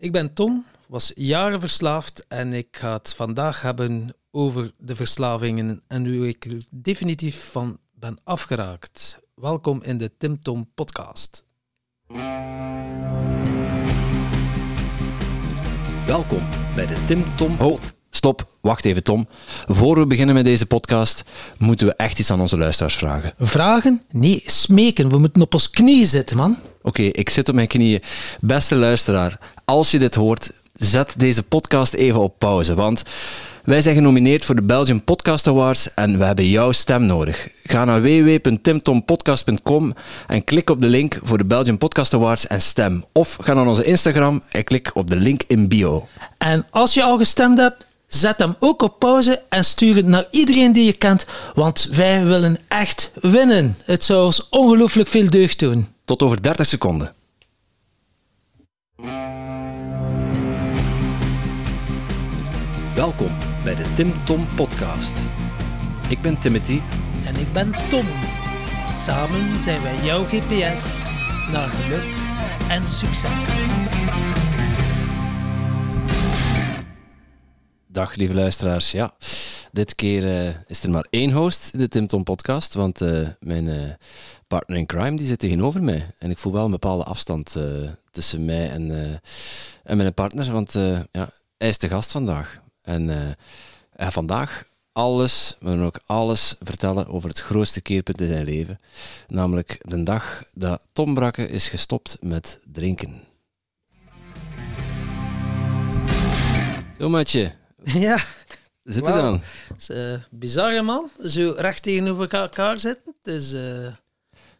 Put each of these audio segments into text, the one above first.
Ik ben Tom, was jaren verslaafd en ik ga het vandaag hebben over de verslavingen en hoe ik er definitief van ben afgeraakt. Welkom in de Tim Tom podcast. Welkom bij de Tim Tom. Oh, stop, wacht even Tom. Voor we beginnen met deze podcast, moeten we echt iets aan onze luisteraars vragen. Vragen? Nee, smeken. We moeten op ons knieën zitten, man. Oké, ik zit op mijn knieën. Beste luisteraar, als je dit hoort, zet deze podcast even op pauze, want wij zijn genomineerd voor de Belgian Podcast Awards en we hebben jouw stem nodig. Ga naar www.timtompodcast.com en klik op de link voor de Belgian Podcast Awards en stem. Of ga naar onze Instagram en klik op de link in bio. En als je al gestemd hebt, zet hem ook op pauze en stuur het naar iedereen die je kent, want wij willen echt winnen. Het zou ons ongelooflijk veel deugd doen. Tot over 30 seconden. Welkom bij de Tim Tom Podcast. Ik ben Timothy. En ik ben Tom. Samen zijn wij jouw GPS naar geluk en succes. Dag lieve luisteraars. Ja, dit keer eh, is er maar één host in de Tim Tom Podcast, want eh, mijn eh, partner in crime die zit tegenover mij. En ik voel wel een bepaalde afstand tussen mij en, en mijn partner, want ja, hij is de gast vandaag. En eh, gaat vandaag alles, maar dan ook alles vertellen over het grootste keerpunt in zijn leven. Namelijk de dag dat Tom Brakke is gestopt met drinken. Zo, matje. Ja, Zit er dan? het is, eh, bizar hè, man. Zo recht tegenover elkaar zitten. Het is, eh,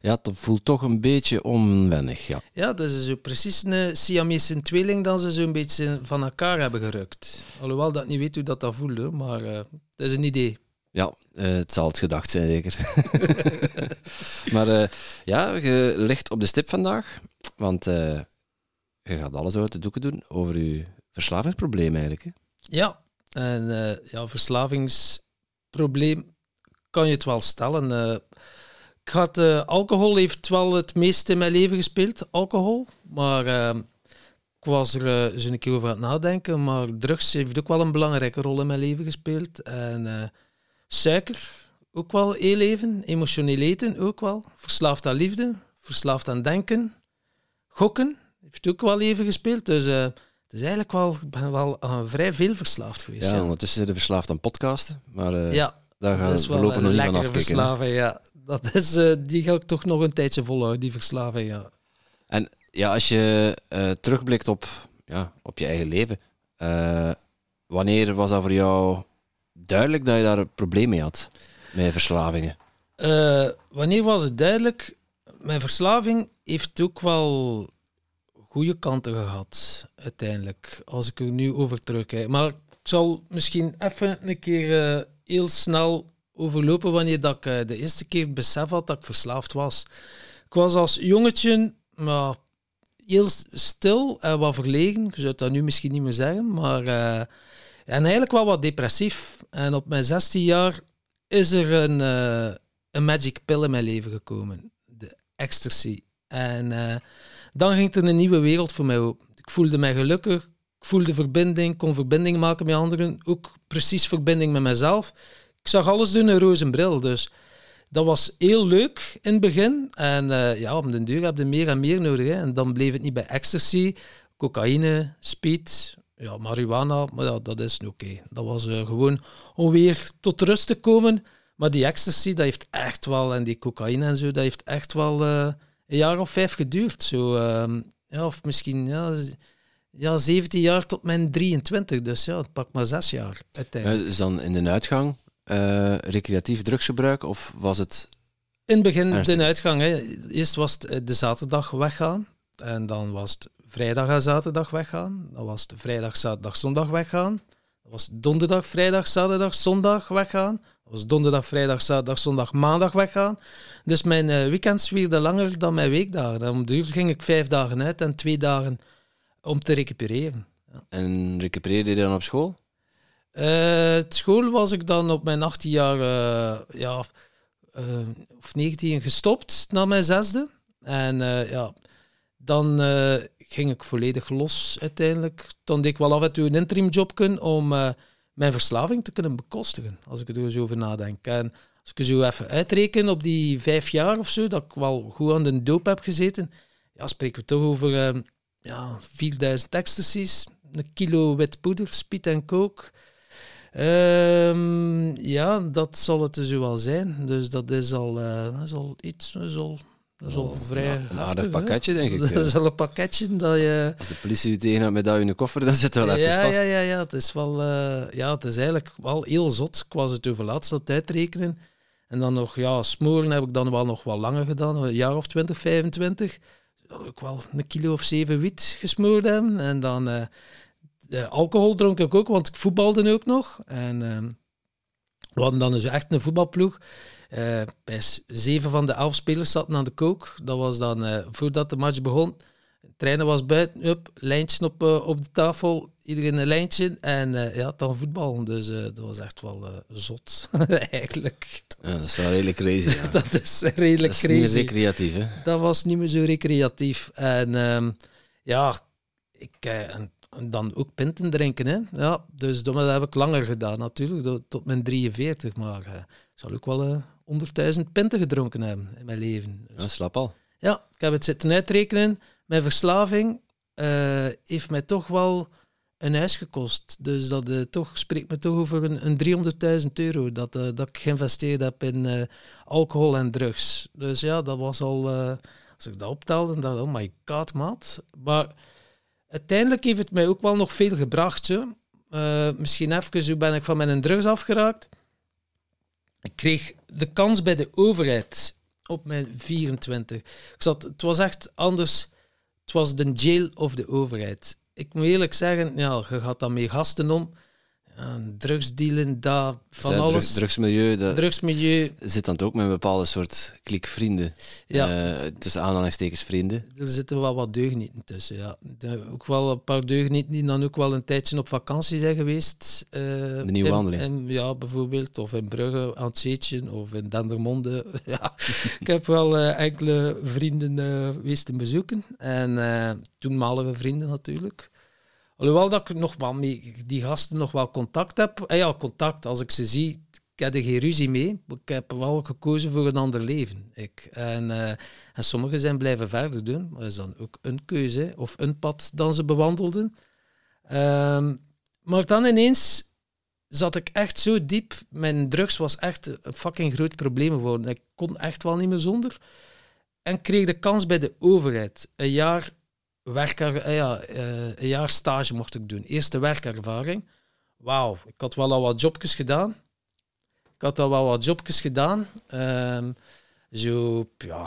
Ja, het voelt toch een beetje onwennig, ja. ja, dat is zo precies een Siamese tweeling dat ze zo'n beetje van elkaar hebben gerukt. Alhoewel dat niet weet hoe dat, dat voelt, hoor, maar eh, dat is een idee. Ja, eh, het zal het gedacht zijn, zeker. maar eh, ja, je ligt op de stip vandaag, want eh, je gaat alles uit de doeken doen over je verslavingsprobleem eigenlijk. Hè? Ja, en eh, ja, verslavingsprobleem kan je het wel stellen. Ik had, eh, alcohol heeft wel het meest in mijn leven gespeeld, alcohol. Maar eh, ik was er eh, eens een keer over aan het nadenken. Maar drugs heeft ook wel een belangrijke rol in mijn leven gespeeld. En suiker ook wel heel even. Emotioneel eten ook wel. Verslaafd aan liefde, verslaafd aan denken. Gokken heeft ook wel even gespeeld. Dus het is eigenlijk wel, ik ben wel vrij veel verslaafd geweest. Ja, ja. ondertussen je verslaafd aan podcasten, maar eh, Ja, daar gaan we voorlopig nog niet van afkicken. ja. Dat is, eh, die ga ik toch nog een tijdje volhouden, die verslaving, ja. En ja, als je eh, terugblikt op, ja, op je eigen leven, eh, wanneer was dat voor jou duidelijk dat je daar een probleem mee had met verslavingen? Wanneer was het duidelijk? Mijn verslaving heeft ook wel goede kanten gehad, uiteindelijk, als ik er nu over terugkijk. Maar ik zal misschien even een keer heel snel overlopen wanneer dat ik eh, de eerste keer besef had dat ik verslaafd was. Ik was als jongetje maar, heel stil en wat verlegen. Je zou dat nu misschien niet meer zeggen, maar... eh, en eigenlijk wel wat depressief. En op mijn 16 jaar is er een, eh, een magic pill in mijn leven gekomen. De ecstasy. En dan ging er een nieuwe wereld voor mij open. Ik voelde mij gelukkig. Ik voelde verbinding, kon verbinding maken met anderen. Ook precies verbinding met mezelf. Ik zag alles door een roze bril. Dus dat was heel leuk in het begin. En eh, ja, op den duur heb je meer en meer nodig. Hè. En dan bleef het niet bij ecstasy, cocaïne, speed, ja, marihuana. Maar ja, dat is oké. Dat was eh, gewoon om weer tot rust te komen. Maar die ecstasy, dat heeft echt wel, en die cocaïne en zo, dat heeft echt wel eh, een jaar of vijf geduurd. Zo, ehm, ja, of misschien ja, z- ja, 17 jaar tot mijn 23. Dus ja, het pakt maar zes jaar uiteindelijk. Eh, is dan in de uitgang eh, recreatief drugsgebruik of was het... In het begin Ernstig. de uitgang. Hè. Eerst was het eh, de zaterdag weggaan. En dan was het vrijdag en zaterdag weggaan. Dan was het vrijdag, zaterdag, zondag weggaan. Dan was het donderdag, vrijdag, zaterdag, zondag weggaan. Dan was het donderdag, vrijdag, zaterdag, zondag, maandag weggaan. Dus mijn eh, weekends wierden langer dan mijn weekdagen. En om de uur ging ik vijf dagen uit en twee dagen om te recupereren. En recupereerde je dan op school? Het school was ik dan op mijn 18 jaar, ja, eh, of 19 gestopt na mijn zesde. En eh, ja, dan ging ik volledig los uiteindelijk. Toen deed ik wel af en toe een interim job kunnen om mijn verslaving te kunnen bekostigen, als ik er eens over nadenk. En als ik zo even uitreken op die vijf jaar of zo, dat ik wel goed aan de doop heb gezeten, ja, spreken we toch over uh, ja, 4000 ecstasies, een kilo wit poeder, speed en coke. Um, ja, dat zal het dus wel zijn. Dus dat is al, uh, dat is al iets, dat is al, dat is al vrij Een aardig pakketje, denk ik. Dat is al een pakketje dat je... Als de politie u tegenhoudt met dat in een koffer, dan zit het wel ja, even vast. Ja, ja, ja. Het is wel... Uh, ja, het is eigenlijk wel heel zot. Ik was het over laatst dat uitrekenen. En dan nog, ja, smoren heb ik dan wel nog wel langer gedaan. Een jaar of 20, 25. Dat ik wel een kilo of zeven wiet gesmoord hebben. En dan... Uh, alcohol dronk ik ook, want ik voetbalde ook nog. En uh, we hadden dan dus echt een voetbalploeg. Uh, bij zeven van de elf spelers zaten aan de kook. Dat was dan uh, voordat de match begon. De trainer was buiten, up, lijntje op, op de tafel, iedereen een lijntje. En ja, dan voetballen. Dus dat was echt wel zot, eigenlijk. Ja, dat is wel redelijk crazy. Ja. dat is redelijk dat is crazy. niet meer recreatief, hè? Dat was niet meer zo recreatief. En um, ja, ik, en dan ook pinten drinken. Hè? Ja, dus dat heb ik langer gedaan natuurlijk, tot mijn 43. Maar uh, ik zal ook wel uh, 100.000 pinten gedronken hebben in mijn leven. Dus, ja, slap al. Ja, ik heb het zitten uitrekenen. Mijn verslaving uh, heeft mij toch wel een huis gekost. Dus dat uh, toch, spreekt me toch over een, een 300.000 euro dat, uh, dat ik geïnvesteerd heb in uh, alcohol en drugs. Dus ja, dat was al, als ik dat optelde, dan oh my god, maat. Maar uiteindelijk heeft het mij ook wel nog veel gebracht. Zo. Uh, misschien even, hoe ben ik van mijn drugs afgeraakt? Ik kreeg de kans bij de overheid op mijn 24. Ik zat, het was echt anders. Het was de jail of de overheid. Ik moet eerlijk zeggen, ja, je gaat dan mee gasten om. Drugsdealen, daar, van alles. Drugs, drugsmilieu, dat drugsmilieu. zit dan ook met een bepaalde soort klik vrienden. Ja. Uh, tussen aanhalingstekens vrienden. Er zitten wel wat deugnieten tussen, ja. De, ook wel een paar deugnieten die dan ook wel een tijdje op vakantie zijn geweest. Uh, de nieuwe wandeling. In, ja, bijvoorbeeld. Of in Brugge aan het Zeetje, of in Dendermonde. ja, ik heb wel uh, enkele vrienden geweest te bezoeken. En toenmalige vrienden natuurlijk. Alhoewel dat ik nog wel mee, die gasten nog wel contact heb. Ja, contact, als ik ze zie, ik heb geen ruzie mee. Ik heb wel gekozen voor een ander leven. Ik. En, uh, en sommigen zijn blijven verder doen. Dat is dan ook een keuze, of een pad dat ze bewandelden. Um, maar dan ineens zat ik echt zo diep. Mijn drugs was echt een fucking groot probleem geworden. Ik kon echt wel niet meer zonder. En kreeg de kans bij de overheid. Een jaar werker, ja, een jaar stage mocht ik doen. Eerste werkervaring. Wauw, ik had wel al wat jobjes gedaan. Ik had al wel wat jobjes gedaan. Um, zo, ja,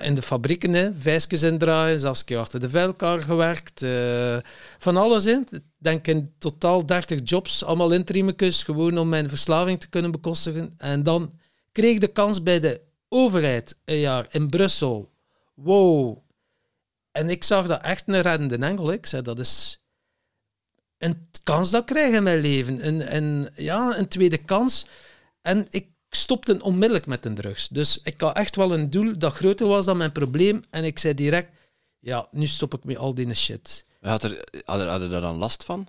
in de fabrieken, hè, vijsjes indraaien, zelfs een keer achter de vuilkar gewerkt. Uh, van alles in. Ik denk in totaal 30 jobs, allemaal interimekes, gewoon om mijn verslaving te kunnen bekostigen. En dan kreeg ik de kans bij de overheid een jaar in Brussel. Wow, en ik zag dat echt een reddende engel. Ik zei, dat is een kans dat ik krijg in mijn leven. Een, een, ja, een tweede kans. En ik stopte onmiddellijk met de drugs. Dus ik had echt wel een doel dat groter was dan mijn probleem. En ik zei direct, ja, nu stop ik met al die shit. Had er, had er, had er daar dan last van?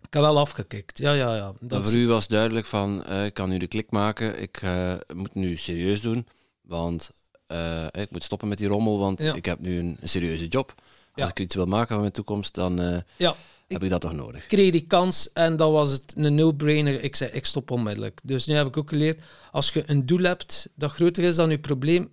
Ik heb wel afgekikt, ja, ja, ja. Dat voor u was duidelijk van, uh, ik kan nu de klik maken, ik uh, moet nu serieus doen, want uh, ik moet stoppen met die rommel, want ja. ik heb nu een, een serieuze job. Als ja. ik iets wil maken van mijn toekomst, dan uh, ja. heb ik dat toch nodig. Ik kreeg die kans en dat was het een no-brainer. Ik zei, ik stop onmiddellijk. Dus nu heb ik ook geleerd, als je een doel hebt dat groter is dan je probleem,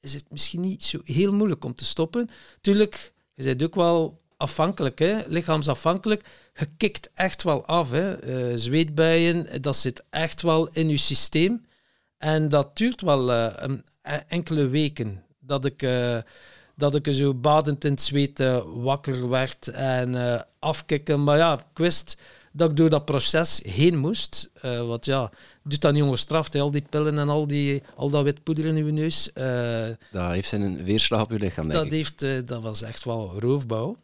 is het misschien niet zo heel moeilijk om te stoppen. Tuurlijk, je bent ook wel afhankelijk, hè? lichaamsafhankelijk. Je kikt echt wel af. Hè? Uh, zweetbuien, dat zit echt wel in je systeem. En dat duurt wel uh, een enkele weken dat ik, uh, dat ik zo badend in het zweet uh, wakker werd en uh, afkicken. Maar ja, ik wist dat ik door dat proces heen moest. want ja, doet dat niet ongestraft, al die pillen en al, die, al dat wit poeder in uw neus. dat heeft zijn weerslag op uw lichaam, denk dat, heeft, dat was echt wel roofbouw.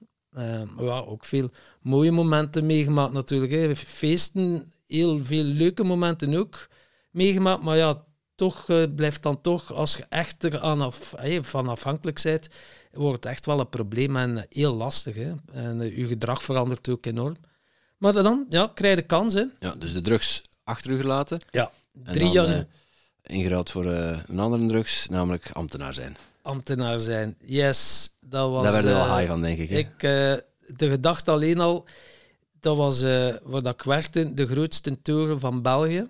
ja, ook veel mooie momenten meegemaakt natuurlijk. Hè. Feesten, heel veel leuke momenten ook meegemaakt. Maar ja, toch, uh, blijft dan toch, als je echt er aan af, van afhankelijk bent, wordt het echt wel een probleem en heel lastig. Hè? En uh, je gedrag verandert ook enorm. Maar dan ja, krijg je de kans. Hè? Ja, dus de drugs achter u gelaten. Ja, drie jaar. Uh, ingeruild voor een andere drugs, namelijk ambtenaar zijn. Ambtenaar zijn, yes. Dat was, Daar werd wel high van, denk ik. ik de gedachte alleen al, dat was waar dat ik werkte, de grootste toren van België.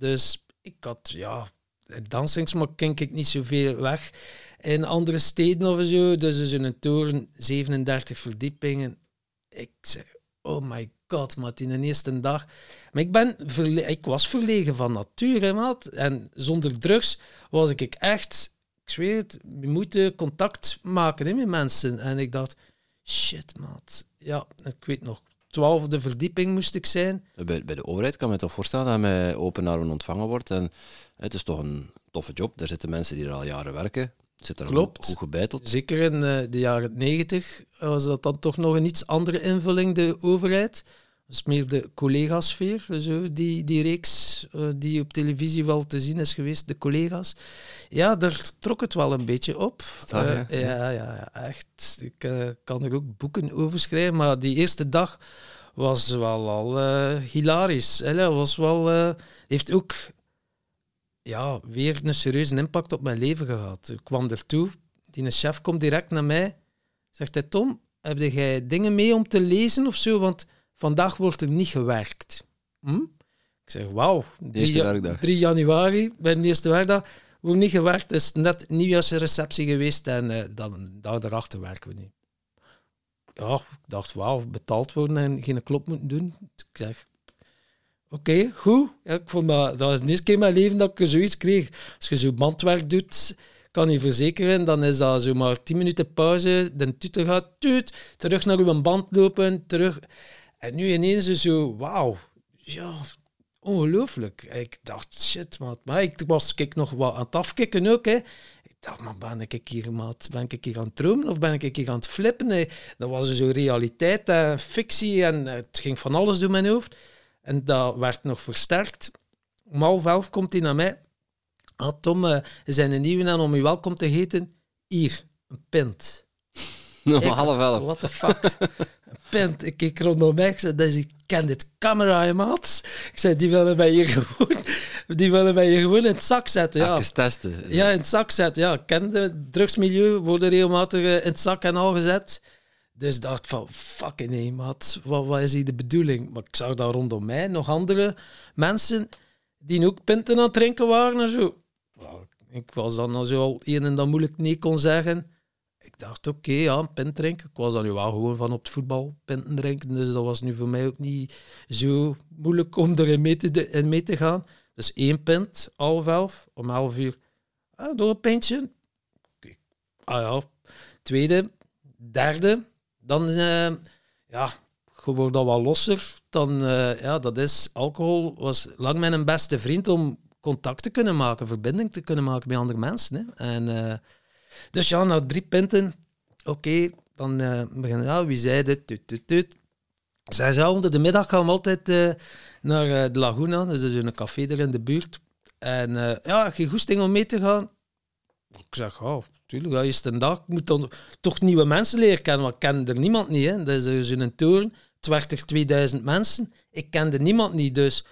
Dus ik had, ja, dansingsmak kink ik niet zoveel weg. In andere steden of zo, dus is een toren, 37 verdiepingen. Ik zei, oh my god, maar in de eerste dag. Maar ik, ben ik was verlegen van natuur, maat. En zonder drugs was ik echt, ik zweer het, we moeten contact maken hè, met mensen. En ik dacht, shit, maat. Ja, ik weet nog, twaalfde verdieping moest ik zijn. Bij, bij de overheid kan me toch voorstellen dat je met open armen ontvangen wordt. En het is toch een toffe job. Er zitten mensen die er al jaren werken. Zit er Klopt. goed gebeiteld. Zeker in uh, de jaren negentig was dat dan toch nog een iets andere invulling, de overheid. Is meer de collegasfeer, zo, die, die reeks uh, die op televisie wel te zien is geweest, de collega's. Ja, daar trok het wel een beetje op. Ah, uh, ja, ja, ja, echt. Ik kan er ook boeken over schrijven, maar die eerste dag was wel al hilarisch. Hè? Was wel, heeft ook ja, weer een serieuze impact op mijn leven gehad. Ik kwam ertoe, die chef komt direct naar mij. Zegt hij, Tom, heb jij dingen mee om te lezen of zo? Want vandaag wordt er niet gewerkt. Hm? Ik zeg, wauw. 3 januari, de eerste werkdag, wordt niet gewerkt. Het is net nieuwjaarsreceptie geweest en uh, dan, dag daarachter werken we niet. Ja, ik dacht, wauw, betaald worden en geen klop moeten doen. Ik zeg, Oké, goed. Ja, ik vond dat, dat is de eerste keer in mijn leven dat ik zoiets kreeg. Als je zo bandwerk doet, kan je verzekeren, dan is dat zo maar 10 minuten pauze, de tutor gaat, tuut, terug naar uw band lopen, terug. En nu ineens is zo, wauw, ja, ongelooflijk. Ik dacht, shit. Maar ik was kijk, nog wat aan het afkicken ook, hè. Ik dacht, maar ben ik hier, maat, ben ik hier aan het dromen of ben ik hier aan het flippen? Dat was zo realiteit en fictie en het ging van alles door mijn hoofd. En dat werd nog versterkt. Om half komt hij naar mij. Ah, Tom, zijn een nieuwe aan om je welkom te heten. Hier, een pint. Nog half elf. What the fuck? een pint. Ik keek rondom mij. Ik zei, dus ik ken dit camera, maat. Ik zei, die willen wij hier gewoon, die willen wij hier gewoon in het zak zetten. Ja, testen. Ja, in het zak zetten. Ja, ik ken het drugsmilieu, worden regelmatig in het zak en al gezet. Dus dacht van, fucking nee, maat, wat, wat is hier de bedoeling? Maar ik zag daar rondom mij nog andere mensen die ook pinten aan het drinken waren en zo. ik was dan al zo al een en dan moeilijk nee kon zeggen. Ik dacht, oké, ja, een pint drinken. Ik was dan nu wel gewoon van op het voetbal pinten drinken, dus dat was nu voor mij ook niet zo moeilijk om erin mee te, in mee te gaan. Dus één pint, half elf, om elf uur. Ah, door een pintje. Ah ja, tweede, derde, dan uh, ja, wordt dat wel losser. Dan, uh, ja, dat is, alcohol was lang mijn beste vriend om contact te kunnen maken, verbinding te kunnen maken met andere mensen. Hè. En, uh, dus ja, na drie pinten, oké, dan beginnen ja, wie zei dit, tut, tut, tut. Zij zou onder de middag gaan we altijd naar de Laguna, dus dat is een café er in de buurt. En ja, geen goesting om mee te gaan. Ik zeg, oh, tuurlijk, ja, is een dag. Moet dan toch nieuwe mensen leren kennen, want ik ken er niemand niet. Hè. Dat is in een toren, het werd er 2000 mensen. Ik kende niemand niet, dus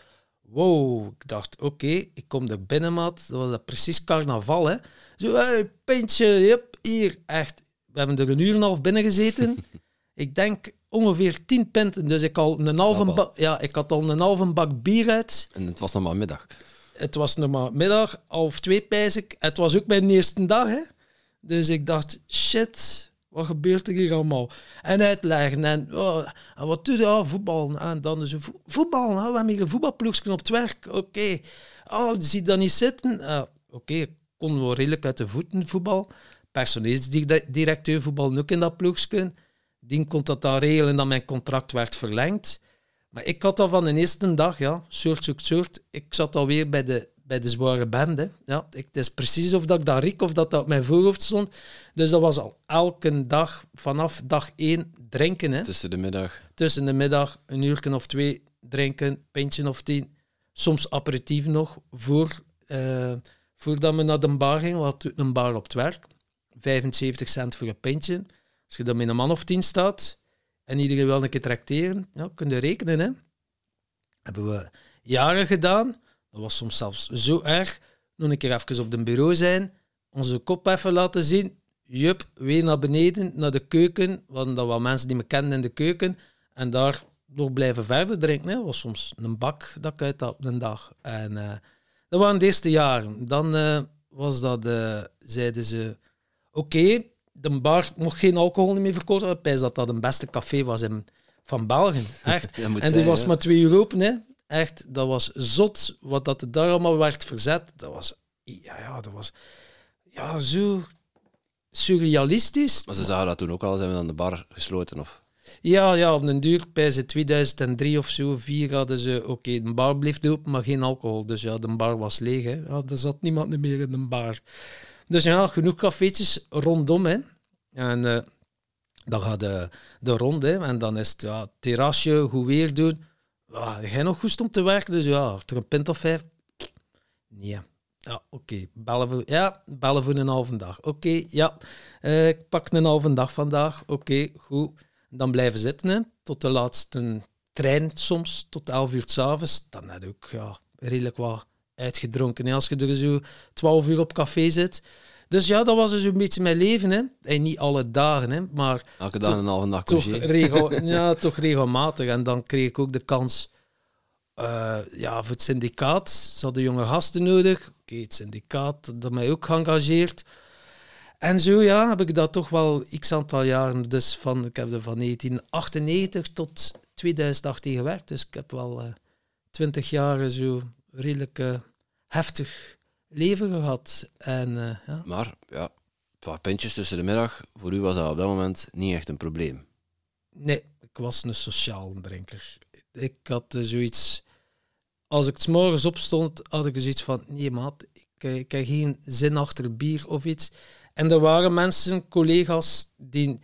wow. Ik dacht, oké, ik kom er binnen, maat. Dat was dat precies carnaval, hè. Zo, hey, pintje, yep, hier, echt. We hebben er een uur en een half binnen gezeten. ik denk ongeveer 10 pinten, dus ik, al een halve ja, ik had al een halve bak bier uit. En het was nog maar middag het was nog maar middag, half twee pijs ik. Het was ook mijn eerste dag, hè. Dus ik dacht, shit, wat gebeurt er hier allemaal? En uitleggen. En, oh, wat doe je? Oh, voetbal. En dan is voetbal. Nou, we hebben hier een voetbalploegje op het werk. Oké. Okay. Oh, zie dat niet zitten? Oké, okay. kon wel redelijk uit de voeten voetbal. Personeelsdirecteur voetbal ook in dat ploegje. Die kon dat dan regelen dat mijn contract werd verlengd. Maar ik had al van de eerste dag, ja, soort zoekt soort. Ik zat alweer bij de, bij de zware band. Ja, ik, het is precies of dat ik dat riek of dat dat op mijn voorhoofd stond. Dus dat was al elke dag, vanaf dag één, drinken. Hè. Tussen de middag? Tussen de middag, een uur of twee drinken, pintje of tien. Soms aperitief nog, voor, uh, voordat we naar de bar gingen, we hadden een bar op het werk. 75 cent voor een pintje. Als je dan met een man of tien staat en iedereen wil een keer tracteren, ja, kun je rekenen. Hè. Hebben we jaren gedaan. Dat was soms zelfs zo erg. Nog een keer even op de bureau zijn, onze kop even laten zien. Jup, weer naar beneden, naar de keuken. Want dat waren mensen die me kenden in de keuken. En daar nog blijven verder drinken. Dat was soms een bak dat ik uit had op een dag. En uh, dat waren de eerste jaren. Dan uh, was dat, uh, zeiden ze, oké, okay, de bar mocht geen alcohol meer verkopen. Ik pijs dat dat een beste café was in, van België. Echt. en die was maar twee uur open. Hè. Echt, dat was zot wat dat daar allemaal werd verzet. Dat was, ja, ja, dat was ja, zo surrealistisch. Maar ze zagen dat toen ook al, zijn we dan de bar gesloten? Of? Ja, ja, op een duur, bij ze 2003 of zo, vier hadden ze, oké, okay, de bar bleef open, maar geen alcohol. Dus ja, de bar was leeg. Hè. Ja, er zat niemand meer in de bar. Dus ja, genoeg cafeetjes rondom. Hè. En uh, dan gaat de, de rond, hè. en dan is het ja, terrasje, goed weer doen. Ja, jij nog goed om te werken, dus ja, er een pint of vijf. Nee. Ja, oké. Bellen, voor, ja, bellen voor een halve dag. Oké, ja. Uh, ik pak een halve dag vandaag. Oké, goed. Dan blijven zitten hè, tot de laatste trein soms, tot 11 uur s'avonds. Dan heb ik ja, redelijk wat uitgedronken. Als je er zo 12 uur op café zit. Dus ja, dat was dus een beetje mijn leven. Hè. En niet alle dagen, hè, maar... Elke dag een halve dag toch, regel, Ja, toch regelmatig. En dan kreeg ik ook de kans uh, ja, voor het syndicaat. Ze hadden jonge gasten nodig. Oké, okay, het syndicaat dat mij ook geëngageerd. En zo ja, heb ik dat toch wel x aantal jaren. Dus van, ik heb er van 1998 tot 2018 gewerkt. Dus ik heb wel uh, 20 jaar zo redelijk uh, heftig leven gehad. En, uh, ja. Maar ja, een paar pintjes tussen de middag, voor u was dat op dat moment niet echt een probleem. Nee, ik was een sociaal drinker. Ik had uh, zoiets. Als ik s morgens opstond, had ik zoiets van: nee, maat, ik, ik heb geen zin achter bier of iets. En er waren mensen, collega's, die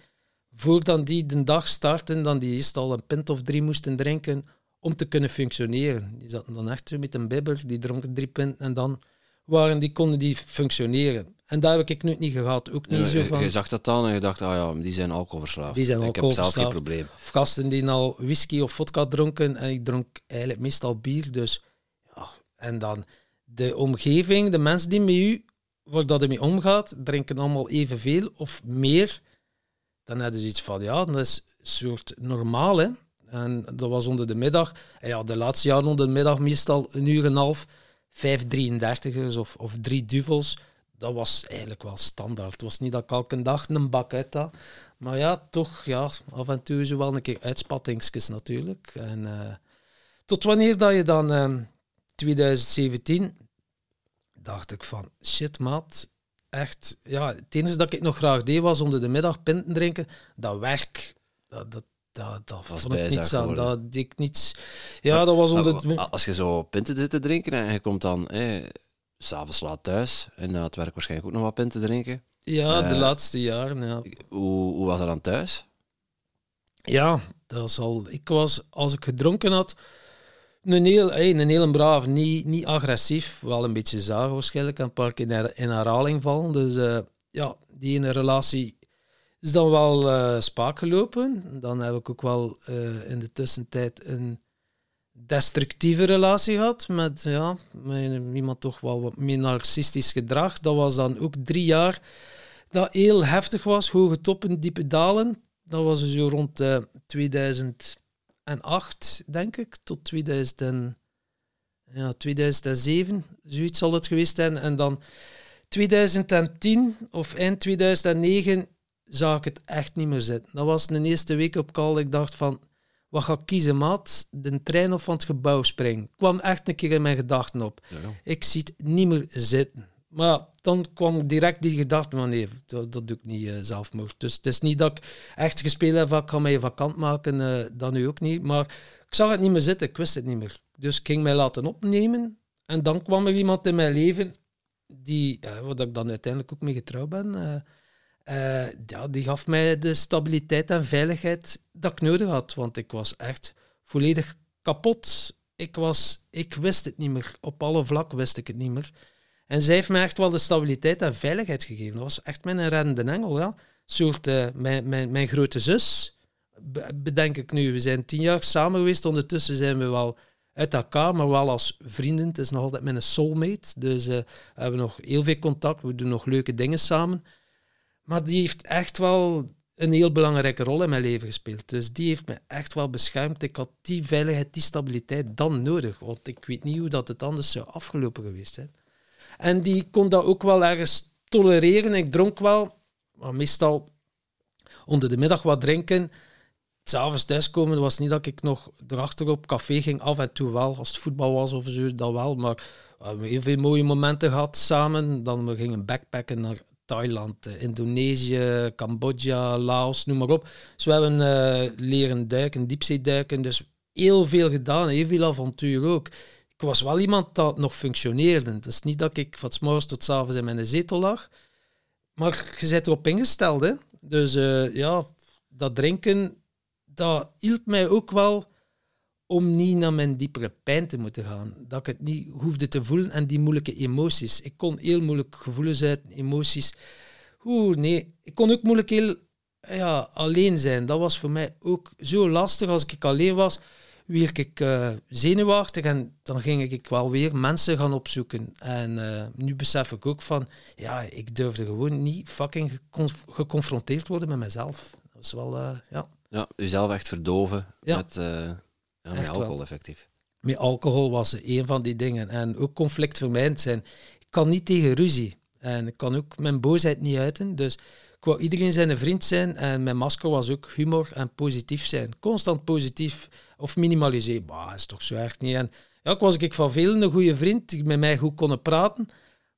voordat die de dag starten, dan die eerst al een pint of drie moesten drinken om te kunnen functioneren. Die zaten dan echt zo met een bibber, die dronken drie pinten en dan waren die, konden die functioneren. En daar heb ik nu niet gehad. Ook niet zo van... Je zag dat dan en je dacht, ah ja, die zijn alcoholverslaafd. Die zijn ik heb zelf geen probleem. Of gasten die al whisky of vodka dronken en ik dronk eigenlijk meestal bier. Dus ja, en dan de omgeving, de mensen die met u waar dat mee omgaat, drinken allemaal evenveel of meer. Dan hebben ze iets van, ja, dat is een soort normaal, hè. En dat was onder de middag. En ja, de laatste jaren onder de middag meestal een uur en een half, vijf 33ers of, of drie duvels. Dat was eigenlijk wel standaard. Het was niet dat ik elke dag een bak uit had. Maar ja, toch, ja, af en toe zo wel een keer uitspattingsjes natuurlijk. En uh, tot wanneer dat je dan uh, ehm, 2017 dacht ik van, shit maat, echt, ja, het enige dat ik nog graag deed was onder de middag pinten drinken. Dat werk, dat, dat, dat, dat vond ik niets aan. Dat ik niets. Ja, dat was onder. Als je zo pinten zit te drinken en je komt dan eh, s'avonds laat thuis en na het werk waarschijnlijk ook nog wat pinten drinken. Ja, de eh, laatste jaren. Ja. Hoe, hoe was dat dan thuis? Ja, dat is al. Ik was, als ik gedronken had, een heel, een heel braaf, niet, niet agressief. Wel een beetje zagen waarschijnlijk. Een paar keer in herhaling vallen. Dus uh, ja, die ene relatie is dan wel uh, spaak gelopen. Dan heb ik ook wel uh, in de tussentijd een destructieve relatie gehad. Met, ja, iemand toch wel wat meer narcistisch gedrag. Dat was dan ook drie jaar dat heel heftig was. Hoge toppen, diepe dalen. Dat was zo rond 2000 en 8, denk ik, tot 2000 ja, 2007, zoiets zal het geweest zijn. En dan 2010 of eind 2009 zag ik het echt niet meer zitten. Dat was de eerste week op call. Ik dacht van, wat ga ik kiezen, maat? De trein of van het gebouw springen? kwam echt een keer in mijn gedachten op. Ik zie het niet meer zitten. Maar dan kwam direct die gedachte van nee, dat, dat doe ik niet uh, zelfmoord. Dus het is niet dat ik echt gespeeld heb van ik ga mij vakant maken, uh, dat nu ook niet. Maar ik zag het niet meer zitten, ik wist het niet meer. Dus ik ging mij laten opnemen. En dan kwam er iemand in mijn leven, die, uh, waar ik dan uiteindelijk ook mee getrouwd ben, ja, die gaf mij de stabiliteit en veiligheid dat ik nodig had. Want ik was echt volledig kapot. Ik, was, ik wist het niet meer. Op alle vlakken wist ik het niet meer. En zij heeft me echt wel de stabiliteit en veiligheid gegeven. Dat was echt mijn reddende engel, ja. Soort, eh, mijn, mijn, mijn grote zus, be- bedenk ik nu. We zijn tien jaar samen geweest, ondertussen zijn we wel uit elkaar, maar wel als vrienden. Het is nog altijd mijn soulmate, dus eh, we hebben nog heel veel contact, we doen nog leuke dingen samen. Maar die heeft echt wel een heel belangrijke rol in mijn leven gespeeld. Dus die heeft me echt wel beschermd. Ik had die veiligheid, die stabiliteit dan nodig. Want ik weet niet hoe dat het anders zou afgelopen geweest zijn. En die kon dat ook wel ergens tolereren. Ik dronk wel, maar meestal onder de middag wat drinken. S'avonds thuiskomen was niet dat ik nog erachter op café ging. Af en toe wel, als het voetbal was of zo, dat wel. Maar we hebben heel veel mooie momenten gehad samen. Dan we gingen backpacken naar Thailand, eh, Indonesië, Cambodja, Laos, noem maar op. Dus we hebben eh, leren duiken, diepzeeduiken. Dus heel veel gedaan, heel veel avontuur ook. Ik was wel iemand dat nog functioneerde. Het is niet dat ik van 's tot 's avonds in mijn zetel lag. Maar je bent erop ingesteld. Hè? Dus eh, ja, dat drinken, dat hielp mij ook wel om niet naar mijn diepere pijn te moeten gaan. Dat ik het niet hoefde te voelen en die moeilijke emoties. Ik kon heel moeilijk gevoelens uit, emoties. Oeh, nee. Ik kon ook moeilijk heel ja, alleen zijn. Dat was voor mij ook zo lastig. Als ik alleen was, werd ik eh, zenuwachtig en dan ging ik wel weer mensen gaan opzoeken. En eh, nu besef ik ook van, ja, ik durfde gewoon niet fucking gecon- geconfronteerd worden met mezelf. Dat is wel, eh, ja. Ja, jezelf echt verdoven Ja. met, ja, met wel. alcohol, effectief. Met alcohol was een van die dingen. En ook conflictvermijdend zijn. Ik kan niet tegen ruzie. En ik kan ook mijn boosheid niet uiten. Dus ik wou iedereen zijn vriend zijn. En mijn masker was ook humor en positief zijn. Constant positief. Of minimaliseren. Bah, is toch zo erg niet. En ja, ik was ik van velen een goede vriend die met mij goed konden praten.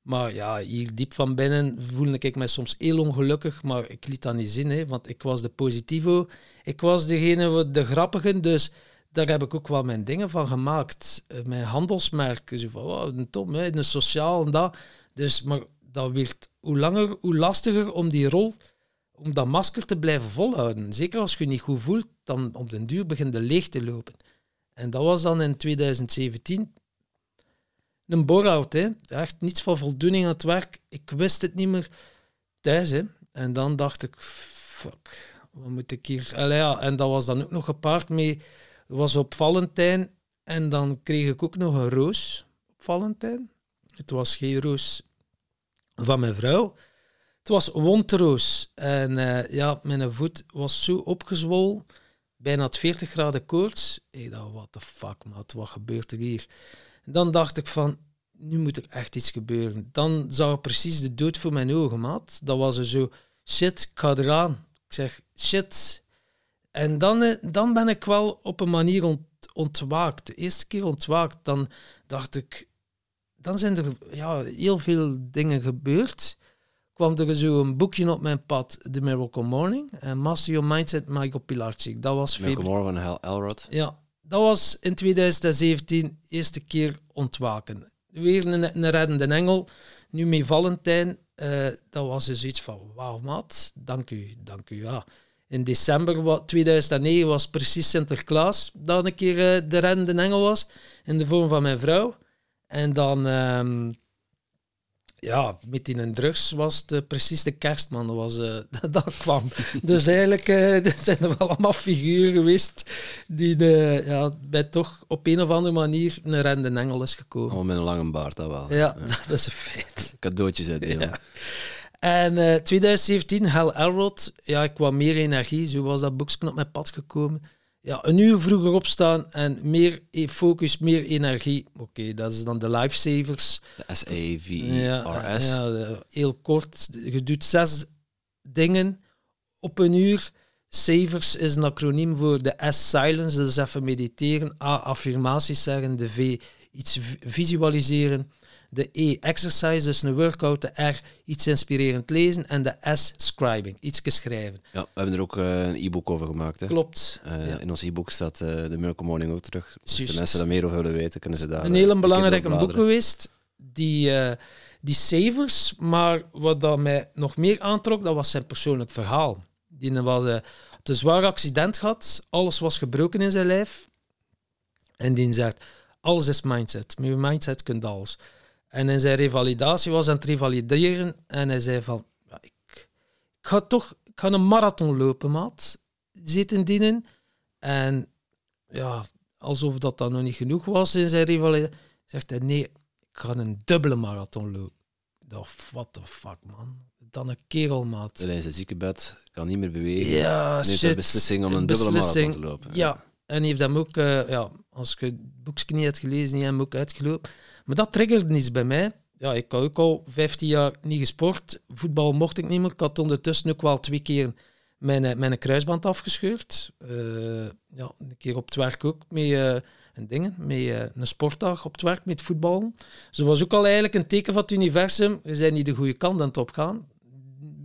Maar ja, hier diep van binnen voelde ik me soms heel ongelukkig. Maar ik liet dat niet zien, hè, want ik was de positivo. Ik was degene, de grappige. Dus daar heb ik ook wel mijn dingen van gemaakt. Eh, Mijn handelsmerk. Zo van, oh, een top, hè, een sociaal en dat. Dus, maar dat werd hoe langer, hoe lastiger om die rol, om dat masker te blijven volhouden. Zeker als je niet goed voelt, dan op den duur begint de leeg te lopen. En dat was dan in 2017 een bore-out. Hè. Echt niets van voldoening aan het werk. Ik wist het niet meer thuis. Hè. En dan dacht ik, fuck, wat moet ik hier... Allee, ja, en dat was dan ook nog gepaard mee... Was op Valentijn en dan kreeg ik ook nog een roos op Valentijn. Het was geen roos van mijn vrouw. Het was wondroos. En eh, ja, mijn voet was zo opgezwollen. Bijna het 40 graden koorts. Ik dacht, what the fuck, maat, wat gebeurt er hier? En dan dacht ik van, nu moet er echt iets gebeuren. Dan zag ik precies de dood voor mijn ogen, maat. Dat was er zo, shit, ik ga eraan. Ik zeg, shit. En dan, eh, dan ben ik wel op een manier ont, ontwaakt. De eerste keer ontwaakt, dan dacht ik, dan zijn er ja, heel veel dingen gebeurd. Kwam er zo een boekje op mijn pad, The Miracle Morning, en Master Your Mindset, Michael Pilarczyk. Dat was februari. Moore van Hal Elrod. Ja, dat was in 2017 eerste keer ontwaken. Weer een, een reddende engel. Nu met Valentijn, eh, dat was dus iets van, wauw maat, dank u, dank u. Ja. In december wa- 2009 was precies Sinterklaas dat een keer eh, de reddende engel was, in de vorm van mijn vrouw. En dan, ehm, ja, met die een drugs was het eh, precies de kerstman. Dat, was, eh, dat kwam. Dus eigenlijk zijn er wel allemaal figuren geweest die de, ja, bij toch op een of andere manier een reddende engel is gekomen. Allemaal met een lange baard, dat wel. Ja, dat is een feit. Cadeautjes uitdelen. Ja. En eh 2017, Hal Elrod, ja, ik wou meer energie, zo was dat boekje op mijn pad gekomen. Ja, een uur vroeger opstaan en meer e- focus, meer energie. Oké, dat is dan de lifesavers. De S-A-V-I-R-S. Ja, ja, heel kort. Je doet zes dingen op een uur. Savers is een acroniem voor de S silence, dus even mediteren. A affirmaties zeggen. De V iets visualiseren. De E exercise, dus een workout. De R iets inspirerend lezen. En de S scribing, iets schrijven. Ja, we hebben er ook eh, een e-book over gemaakt. Hè. Klopt. Eh, Ja. In ons e-book staat eh, de Miracle Morning ook terug. Dus de mensen daar meer over willen weten, kunnen ze daar... een hele keer belangrijke boek geweest. Die, die savers, maar wat dat mij nog meer aantrok, dat was zijn persoonlijk verhaal. Die was had een zwaar accident gehad, alles was gebroken in zijn lijf. En die zegt, alles is mindset. Met je mindset kunt alles. En in zijn revalidatie was hij aan het revalideren. En hij zei van, ja, ik, ik ga toch ik ga een marathon lopen, maat. Zitten dienen. En ja, alsof dat dan nog niet genoeg was in zijn rivaliteit, zegt hij, nee, ik ga een dubbele marathon lopen. Dacht, what the fuck, man. Dan een kerel, maat. In zijn ziekenbed, kan niet meer bewegen. Ja, Neemt shit. de beslissing om een dubbele beslissing. marathon te lopen. Ja, en heeft hem ook, eh, ja, als je het boekje niet hebt gelezen, niet hem ook uitgelopen. Maar dat triggerde niets bij mij. Ja, ik had ook al 15 jaar niet gesport. Voetbal mocht ik niet meer. Ik had ondertussen ook wel twee keer mijn, eh, mijn kruisband afgescheurd. Eh, ja, een keer op het werk ook met eh, een ding, met een sportdag op het werk met voetbal. Dus dat was ook al eigenlijk een teken van het universum. We zijn niet de goede kant aan het opgaan.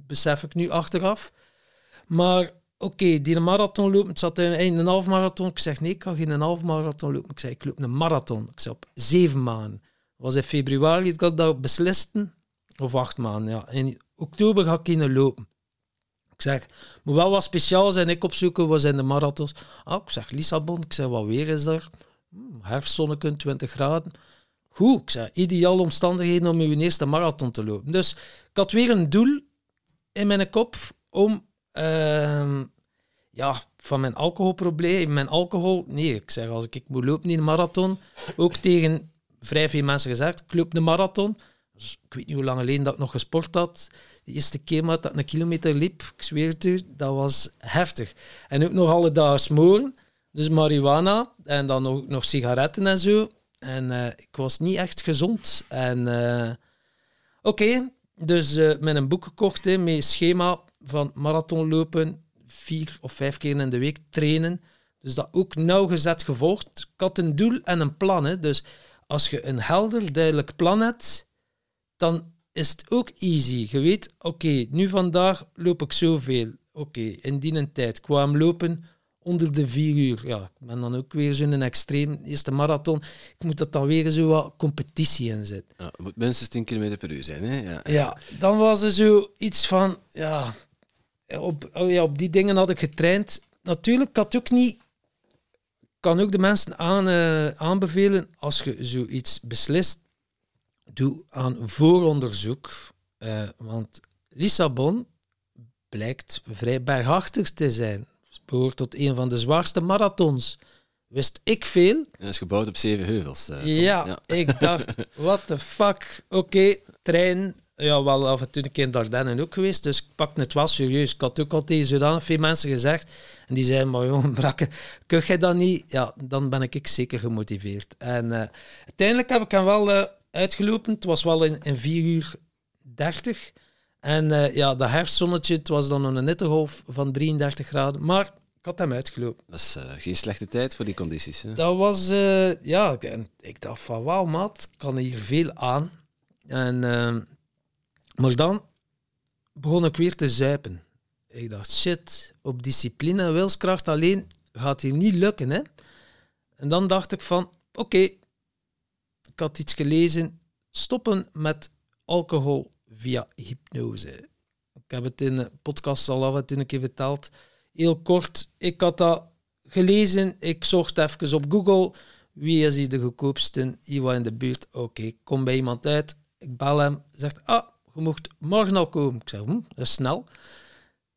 Besef ik nu achteraf. Maar oké, die marathon lopen. Het zat in een half marathon. Ik zeg nee, ik ga geen een half marathon lopen. Ik zeg ik loop een marathon. Ik zeg op zeven maanden. Was in februari dat ik dat besliste. Of acht maanden, ja. In oktober ga ik in lopen. Ik zeg, moet wel wat speciaal zijn. Ik opzoeken, wat zijn de marathons? Ah, ik zeg Lissabon. Ik zeg, wat weer is daar? Hm, herfstzonneken, 20 graden. Goed, ik zeg, ideale omstandigheden om je eerste marathon te lopen. Dus ik had weer een doel in mijn kop om ehm, ja, van mijn alcoholprobleem, mijn alcohol. Nee, ik zeg als ik, ik moet lopen in een marathon, ook tegen vrij veel mensen gezegd, ik loop een marathon. Dus ik weet niet hoe lang geleden dat ik nog gesport had. De eerste keer dat ik een kilometer liep, ik zweer het u, dat was heftig. En ook nog alle dagen smoren, dus marihuana en dan ook nog sigaretten en zo. En eh, ik was niet echt gezond. En eh, oké, dus eh, met een boek gekocht hè, met schema van marathon lopen, vier of vijf keer in de week trainen. Dus dat ook nauwgezet gevolgd. Ik had een doel en een plan. Hè. Dus als je een helder, duidelijk plan hebt, dan is het ook easy. Je weet, oké, nu vandaag loop ik zoveel. Oké, in die een tijd. Kwam lopen onder de vier uur. Ja, ik ben dan ook weer zo'n extreem eerste marathon. Ik moet dat dan weer zo wat competitie in. Ja, het moet minstens 10 km per uur zijn. Hè? Ja. Ja, dan was er zo iets van, ja, op, oh ja, op die dingen had ik getraind. Natuurlijk, had ook niet, kan ook de mensen aan, eh, aanbevelen, als je zoiets beslist, doe aan vooronderzoek. Eh, want Lissabon blijkt vrij bergachtig te zijn. Het behoort tot een van de zwaarste marathons. Wist ik veel, Dat is gebouwd op zeven heuvels. eh, ja, ik dacht, what the fuck. Oké, trein. Ja, wel af en toe een keer in Dardenne ook geweest, dus ik pakte het wel serieus. Ik had ook al tegen zodanig veel mensen gezegd. En die zeiden, maar jongen, brakke, kun jij dat niet? Ja, dan ben ik zeker gemotiveerd. En eh, uiteindelijk heb ik hem wel eh, uitgelopen. Het was wel in, in 4 uur 30. En eh, ja, dat herfstzonnetje, het was dan een hittegolf van 33 graden. Maar ik had hem uitgelopen. Dat is geen slechte tijd voor die condities. Hè? Dat was, ja, en ik dacht van wauw, maat, ik kan hier veel aan. En, maar dan begon ik weer te zuipen. Ik dacht, shit, op discipline en wilskracht alleen gaat hier niet lukken. Hè? En dan dacht ik van, oké, ik had iets gelezen, stoppen met alcohol via hypnose. Ik heb het in de podcast al af en toe een keer verteld. Heel kort, ik had dat gelezen. Ik zocht even op Google. Wie is hier de goedkoopste? Hier in de buurt. Oké, ik kom bij iemand uit. Ik bel hem. Zegt, ah, je mocht morgen al komen. Ik zeg, hm, dat is snel.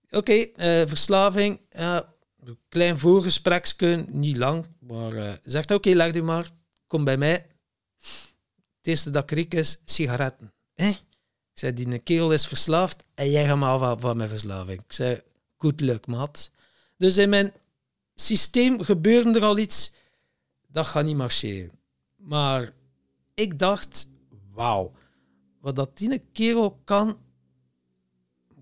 Oké, eh, verslaving. een klein voorgespreksje, niet lang. Maar eh, zegt, oké, leg u maar. Kom bij mij. Het eerste dat ik riek is sigaretten. Hé? Ik zei, die kerel is verslaafd en jij gaat me af van mijn verslaving. Ik zei, goed luck, maat. Dus in mijn systeem gebeurde er al iets, dat gaat niet marcheren. Maar ik dacht, wauw, wat dat die kerel kan,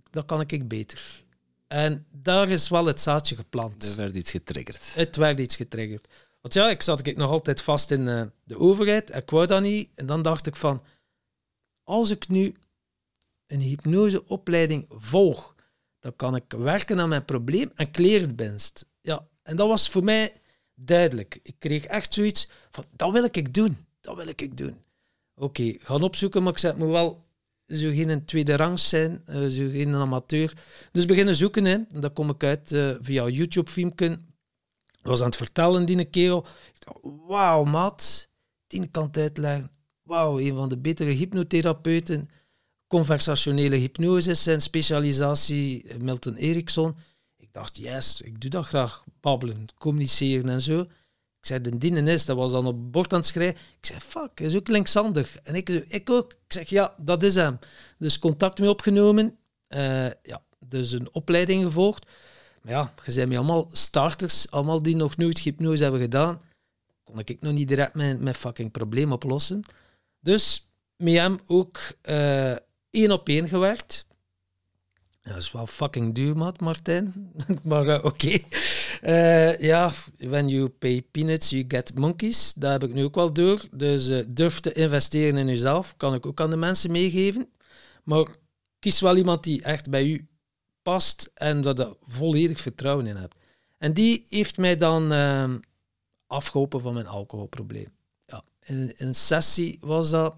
dat kan ik beter. En daar is wel het zaadje geplant. Er werd iets getriggerd. Het werd iets getriggerd. Want ja, ik zat ik nog altijd vast in eh, de overheid. Ik wou dat niet. En dan dacht ik van, als ik nu een hypnoseopleiding volg, dan kan ik werken aan mijn probleem en kleren het minst. Ja, en dat was voor mij duidelijk. Ik kreeg echt zoiets van, dat wil ik doen. Dat wil ik doen. Oké, gaan opzoeken, maar ik het moet wel zo geen tweede rang zijn, eh, zo geen amateur. Dus beginnen zoeken, hè. Dan kom ik uit eh, via YouTube-filmpje. Was aan het vertellen, die kerel. Ik dacht, wauw, maat. Die kan het uitleggen. wauw, een van de betere hypnotherapeuten. Conversationele hypnose, zijn specialisatie, Milton Erickson. Ik dacht, yes, ik doe dat graag, babbelen, communiceren en zo. Ik zei, de dienen is, dat was dan op bord aan het schrijven. Ik zei, fuck, hij is ook linkshandig. En ik, ik ook. Ik zeg, ja, dat is hem. Dus contact mee opgenomen. Uh, ja, dus een opleiding gevolgd. Maar ja, je zijn allemaal starters, allemaal die nog nooit hypnose hebben gedaan. Kon ik nog niet direct mijn, mijn fucking probleem oplossen. Dus met hem ook uh, één op één gewerkt. Dat is wel fucking duur, maat, Martijn. maar uh, oké. Uh, ja, when you pay peanuts, you get monkeys. Dat heb ik nu ook wel door. Dus uh, durf te investeren in jezelf. Kan ik ook aan de mensen meegeven. Maar kies wel iemand die echt bij u past en dat je volledig vertrouwen in hebt. En die heeft mij dan uh, afgeholpen van mijn alcoholprobleem. Ja, in, een sessie was dat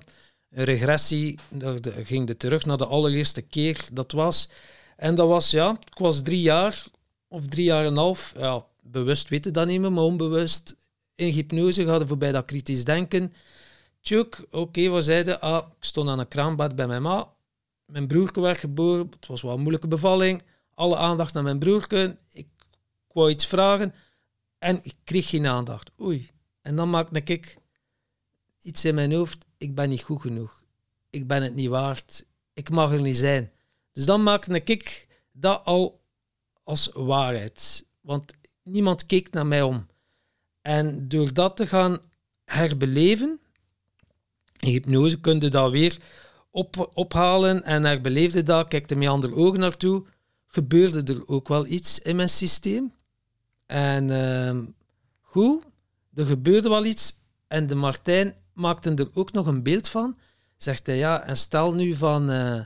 een regressie. Dat ging de terug naar de allereerste keer dat was. En dat was, ja, ik was drie jaar of drie jaar en half. Ja, bewust weten dat niet meer, maar onbewust in hypnose gaat voorbij dat kritisch denken. Tjuk, oké, okay, we zeiden, ah, ik stond aan een kraambad bij mijn ma. Mijn broerke werd geboren, het was wel een moeilijke bevalling. Alle aandacht naar mijn broerke. Ik wou iets vragen en ik kreeg geen aandacht. Oei. En dan maakte ik iets in mijn hoofd. Ik ben niet goed genoeg. Ik ben het niet waard. Ik mag er niet zijn. Dus dan maakte ik dat al als waarheid. Want niemand keek naar mij om. En door dat te gaan herbeleven, in hypnose kun je dat weer op, ophalen en herbeleefde dat, kijkte met andere ogen naartoe, gebeurde er ook wel iets in mijn systeem. En uh, goed, er gebeurde wel iets en de Martijn maakte er ook nog een beeld van. Zegt hij, ja, en stel nu van, uh,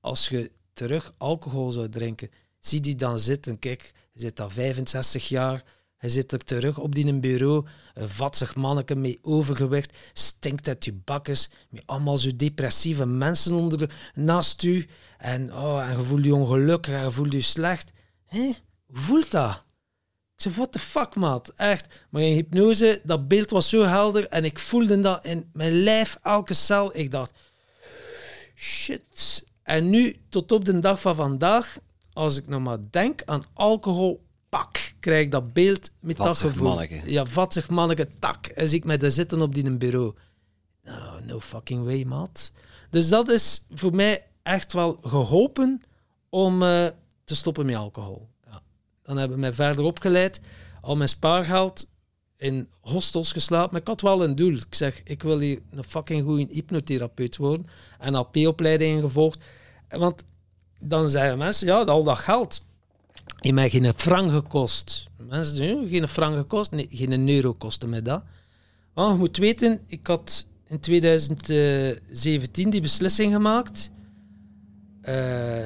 als je terug alcohol zou drinken, zie die dan zitten. Kijk, je zit al 65 jaar, je zit er terug op die bureau, een vatzig manneke met overgewicht, stinkt uit je bakkes, met allemaal zo depressieve mensen onder, naast u. En, oh, en je voelt je ongelukkig en je voelt je slecht. Hé, hoe voelt dat? Ik zeg, what the fuck, maat? Echt. Maar in hypnose, dat beeld was zo helder en ik voelde dat in mijn lijf, elke cel. Ik dacht, shit. En nu, tot op de dag van vandaag, als ik nog maar denk aan alcohol, pak, krijg ik dat beeld met dat gevoel. Manneke. Ja, vatzig manneke, tak. En zie ik mij daar zitten op die bureau. No, no fucking way, maat. Dus dat is voor mij echt wel geholpen om uh, te stoppen met alcohol. Ja. Dan hebben we mij verder opgeleid. Al mijn spaargeld in hostels geslapen. Maar ik had wel een doel. Ik zeg, ik wil hier een fucking goede hypnotherapeut worden. En AP-opleidingen gevolgd. Want dan zeggen mensen, ja, al dat geld heeft mij geen frank gekost. Mensen zeggen, geen frank gekost, nee, geen euro kostte mij dat. Want je moet weten, ik had in 2017 die beslissing gemaakt. Uh,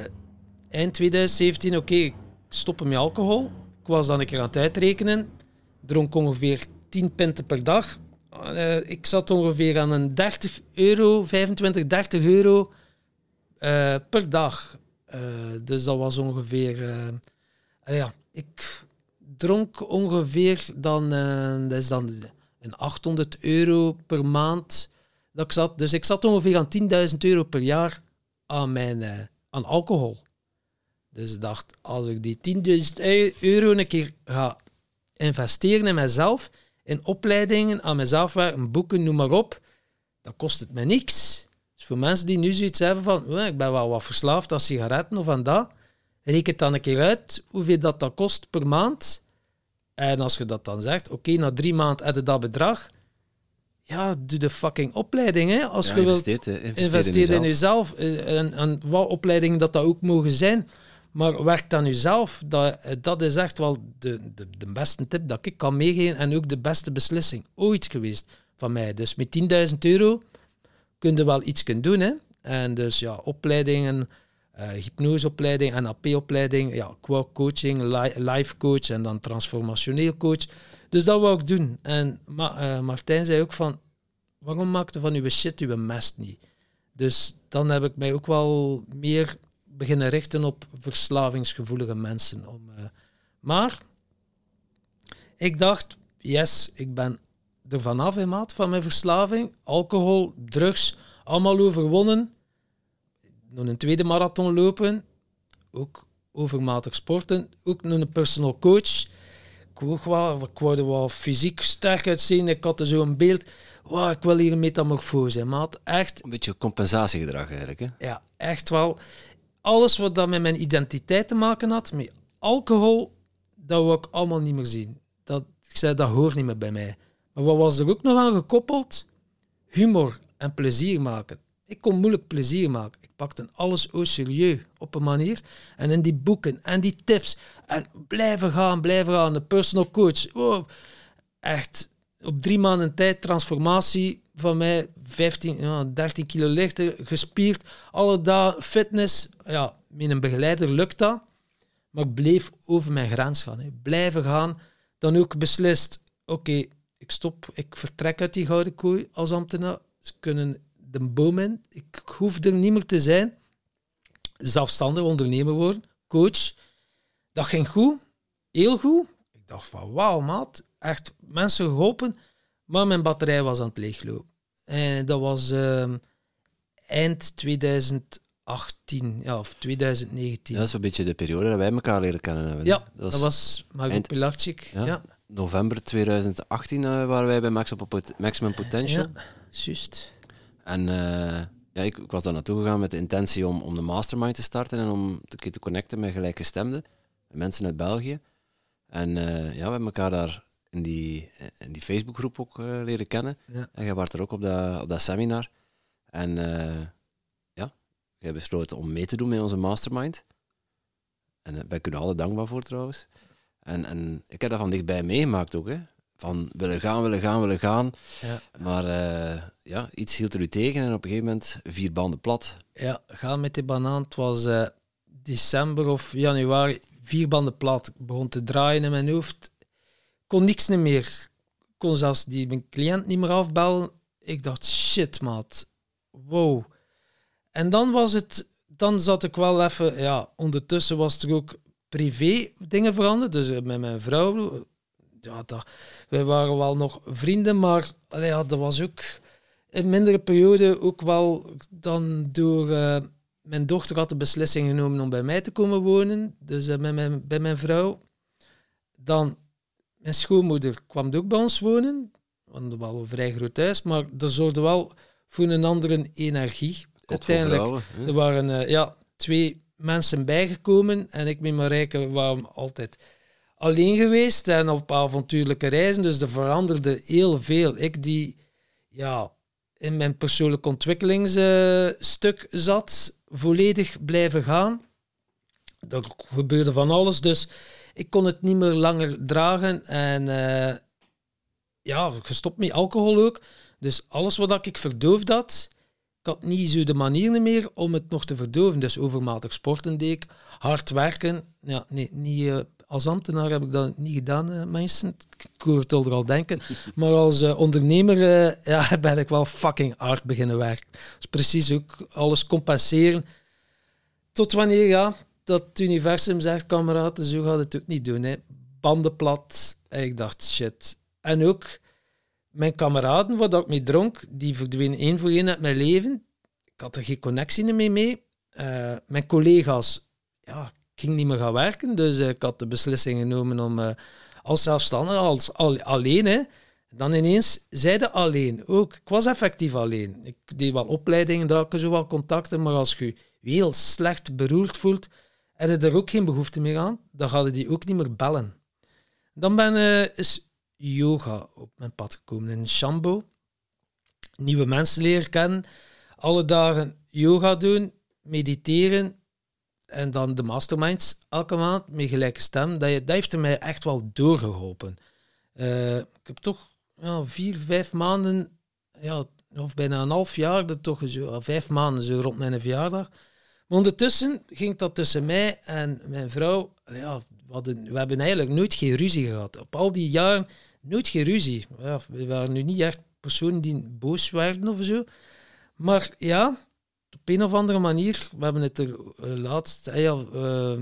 eind 2017, oké, ik stoppen met alcohol. Ik was dan een keer aan het uitrekenen. Dronk ongeveer 10 pinten per dag. Uh, ik zat ongeveer aan een 30 euro, 25, 30 euro per dag. Uh, dus dat was ongeveer. Uh, ja, ik dronk ongeveer dan. dat is dan een 800 euro per maand dat ik zat. Dus ik zat ongeveer aan 10.000 euro per jaar aan, mijn, aan alcohol. Dus ik dacht, als ik die 10.000 euro een keer ga investeren in mezelf, in opleidingen, aan mezelf werken, boeken, noem maar op, dan kost het me niks. Dus voor mensen die nu zoiets hebben van, oh, ik ben wel wat verslaafd aan sigaretten of aan dat, reken dan een keer uit hoeveel dat, dat kost per maand. En als je dat dan zegt, oké, na drie maanden heb je dat bedrag. Ja, doe de fucking opleiding. Hè. Als je wilt investeren in jezelf. En, en wat opleidingen dat dat ook mogen zijn. Maar werk aan jezelf. Dat, dat is echt wel de, de, de beste tip dat ik kan meegeven. En ook de beste beslissing ooit geweest van mij. Dus met 10.000 euro kun je wel iets kunnen doen. Hè? En dus ja, opleidingen, uh, hypnoseopleiding, NLP-opleiding, ja, coaching, life coach en dan transformationeel coach. Dus dat wou ik doen. En Ma uh, Martijn zei ook van, waarom maakte van uw shit uw mest niet? Dus dan heb ik mij ook wel meer beginnen richten op verslavingsgevoelige mensen. Om, uh, maar ik dacht, yes, ik ben er vanaf in maat van mijn verslaving. Alcohol, drugs, allemaal overwonnen. Nog een tweede marathon lopen. Ook overmatig sporten. Ook nog een personal coach. Ik, wel, ik word wel fysiek sterk uitzien. Ik had er zo'n beeld. Wow, ik wil hier een metamorfose, maat. Echt, Een beetje compensatiegedrag eigenlijk. Hè? ja, echt wel. Alles wat dat met mijn identiteit te maken had, met alcohol, dat wil ik allemaal niet meer zien. Dat, ik zei, dat hoort niet meer bij mij. Maar wat was er ook nog aan gekoppeld? Humor en plezier maken. Ik kon moeilijk plezier maken. Ik pakte alles au serieus op een manier. En in die boeken en die tips. En blijven gaan, blijven gaan. De personal coach. Oh, echt op drie maanden tijd transformatie van mij. 15, ja, 13 kilo lichter, gespierd. Alle dagen fitness. Ja, met een begeleider lukt dat. Maar ik bleef over mijn grens gaan. Hè. Blijven gaan. Dan ook beslist, oké, ik stop. Ik vertrek uit die gouden kooi als ambtenaar. Ze kunnen de boom in. Ik hoef er niet meer te zijn. Zelfstandig ondernemer worden. Coach. Dat ging goed. Heel goed. Ik dacht van, wauw, maat. Echt mensen geholpen. Maar mijn batterij was aan het leeglopen. En dat was ehm, eind 2018, ja, of 2019. Dat is een beetje de periode dat wij elkaar leren kennen hebben. Ja, dat was Margot eind- Pilarczyk. ja, Ja, November 2018 eh, waren wij bij Maximum Pot- Maximum Potential. ja, juist. En eh, ja, ik, ik was daar naartoe gegaan met de intentie om, om de mastermind te starten en om een keer te connecten met gelijkgestemden, met mensen uit België. En eh, ja, we hebben elkaar daar in die, in die Facebookgroep ook leren kennen. Ja. En jij was er ook op dat, op dat seminar. En eh, ja, jij hebt besloten om mee te doen met onze mastermind. En daar ben ik u altijd dankbaar voor trouwens. En, en ik heb dat van dichtbij meegemaakt ook. Hè. Van willen gaan, willen gaan, willen gaan. Ja. Maar eh, ja, iets hield er u tegen en op een gegeven moment vier banden plat. Ja, gaan met die banaan. Het was eh, december of januari. Vier banden plat. Ik begon te draaien in mijn hoofd. Kon niks meer. Ik kon zelfs die, mijn cliënt niet meer afbellen. Ik dacht, shit, maat. Wow. En dan was het... Dan zat ik wel even... Ja, ondertussen was er ook privé dingen veranderd. Dus eh, met mijn vrouw... Ja, dat, wij waren wel nog vrienden, maar allee, ja, dat was ook in mindere periode ook wel dan door... eh, mijn dochter had de beslissing genomen om bij mij te komen wonen. Dus eh, met mijn, bij mijn vrouw. Dan, mijn schoonmoeder kwam ook bij ons wonen. We hadden wel een vrij groot huis, maar dat zorgde wel voor een andere energie. Uiteindelijk, vrouwen, er waren ja, twee mensen bijgekomen en ik met Marijke waren altijd alleen geweest en op avontuurlijke reizen. Dus er veranderde heel veel. Ik die ja, in mijn persoonlijk ontwikkelingsstuk zat, volledig blijven gaan. Er gebeurde van alles, dus ik kon het niet meer langer dragen. En eh, ja, gestopt met alcohol ook. Dus alles wat ik verdoofd had, ik had niet zo de manieren meer om het nog te verdoven. Dus overmatig sporten deed ik, hard werken. Ja, nee, niet, eh, als ambtenaar heb ik dat niet gedaan, eh, mensen. Ik hoor het al er al denken. Maar als eh, ondernemer ja, ben ik wel fucking hard beginnen werken. Dus precies ook alles compenseren. Tot wanneer, ja, dat het universum zegt, kameraden, zo gaat het ook niet doen. Hè. Banden plat. En ik dacht, shit. En ook mijn kameraden, waar ik mee dronk, die verdwenen één voor één uit mijn leven. Ik had er geen connectie meer mee. Eh, mijn collega's, ja, ik ging niet meer gaan werken. Dus eh, ik had de beslissing genomen om eh, als zelfstandige, als al- alleen, hè, dan ineens zeiden alleen ook. Ik was effectief alleen. Ik deed wel opleidingen, daar had zo wel contacten, maar als je je heel slecht beroerd voelt, heb je er ook geen behoefte meer aan. Dan gaan die ook niet meer bellen. Dan ben is yoga op mijn pad gekomen in Shambo. Nieuwe mensen leren kennen. Alle dagen yoga doen, mediteren en dan de masterminds elke maand met gelijke stem. Dat, dat heeft mij echt wel doorgeholpen. Eh, ik heb toch ja, vier, vijf maanden, ja, of bijna een half jaar, dat toch zo, vijf maanden zo rond mijn verjaardag. Maar ondertussen ging dat tussen mij en mijn vrouw. Ja, we, hadden, we hebben eigenlijk nooit geen ruzie gehad. Op al die jaren nooit geen ruzie. Ja, we waren nu niet echt personen die boos werden of zo. Maar ja, op een of andere manier, we hebben het er eh, laatst, eh, ja, eh,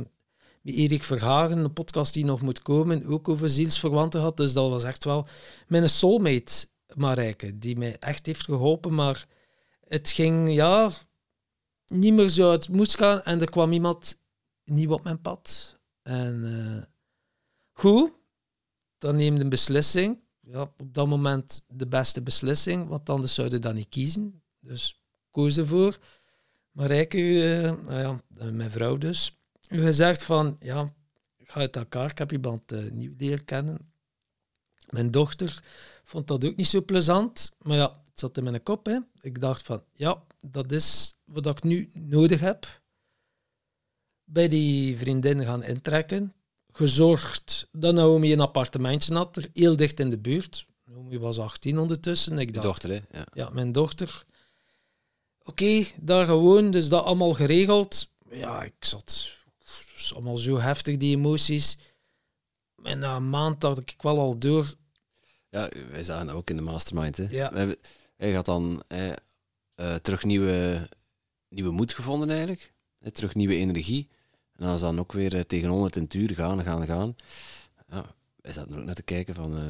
met Erik Verhagen, een podcast die nog moet komen, ook over zielsverwanten had. Dus dat was echt wel mijn soulmate. Marijke, die mij echt heeft geholpen. Maar het ging ja, niet meer zo uit moest gaan. En er kwam iemand nieuw op mijn pad. En uh, goed, dan neem je een beslissing. Ja, op dat moment de beste beslissing, want anders zouden dat niet kiezen. Dus koos ervoor. Marijke, uh, nou ja, mijn vrouw dus, gezegd van, ja, ga uit elkaar, ik heb iemand uh, nieuw leren kennen. Mijn dochter vond dat ook niet zo plezant, maar ja, het zat in mijn kop. Hè. Ik dacht van, ja, dat is wat ik nu nodig heb. Bij die vriendin gaan intrekken. Gezorgd dat Naomi een appartementje had, er heel dicht in de buurt. Naomi was 18 ondertussen. Ik dacht, dochter, hè? Ja. ja, mijn dochter. Oké, daar gewoon, dus dat allemaal geregeld. Ja, ik zat... Is allemaal zo heftig, die emoties. En na een maand dacht ik wel al door. Ja, wij zagen dat ook in de mastermind. Hè. Ja. Hebben, hij had dan eh, terug nieuwe, nieuwe moed gevonden eigenlijk. Hè, terug nieuwe energie. En dan is dan ook weer eh, tegen 100 in het uur gaan, gaan, gaan. Ja, wij zaten er ook net te kijken van... eh,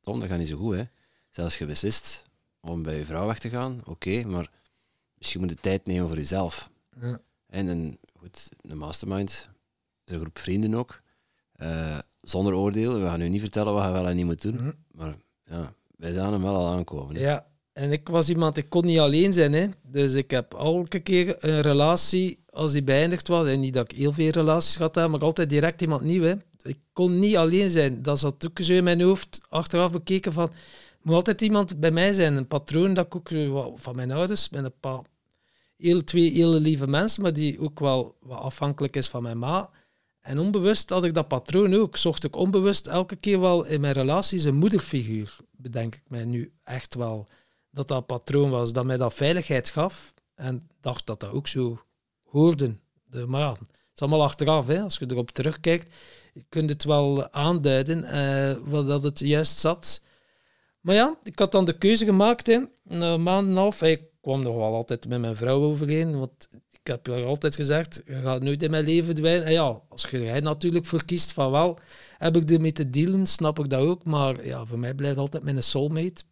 Tom, dat gaat niet zo goed, hè. Zelfs je beslist om bij je vrouw weg te gaan, oké, maar misschien moet je tijd nemen voor jezelf. Ja. En een, goed, een mastermind, een groep vrienden ook. Eh, zonder oordeel. We gaan nu niet vertellen wat je wel en niet moet doen. Mhm. Maar ja, wij zagen hem wel al aankomen. hè. Ja, en ik was iemand, ik kon niet alleen zijn. Hè. Dus ik heb elke keer een relatie, als die beëindigd was, en niet dat ik heel veel relaties heb, maar altijd direct iemand nieuw. Hè. Ik kon niet alleen zijn. Dat zat ook zo in mijn hoofd, achteraf bekeken van, moet altijd iemand bij mij zijn. Een patroon dat ik ook van mijn ouders, met een paar heel, twee hele lieve mensen, maar die ook wel wat afhankelijk is van mijn ma. En onbewust had ik dat patroon ook. Zocht ik onbewust elke keer wel in mijn relaties een moederfiguur, bedenk ik mij nu echt wel. Dat dat patroon was, dat mij dat veiligheid gaf. En dacht dat dat ook zo hoorde. De, maar ja, het is allemaal achteraf. Hè. Als je erop terugkijkt, je kunt het wel aanduiden eh, wat dat het juist zat. Maar ja, ik had dan de keuze gemaakt. Hè. Een maand en half, ik kwam nog wel altijd met mijn vrouw overeen. Want ik heb haar altijd gezegd, je gaat nooit in mijn leven verdwijnen. En ja, als je er natuurlijk voor kiest van wel, heb ik ermee te dealen, snap ik dat ook. Maar ja, voor mij blijft altijd mijn soulmate.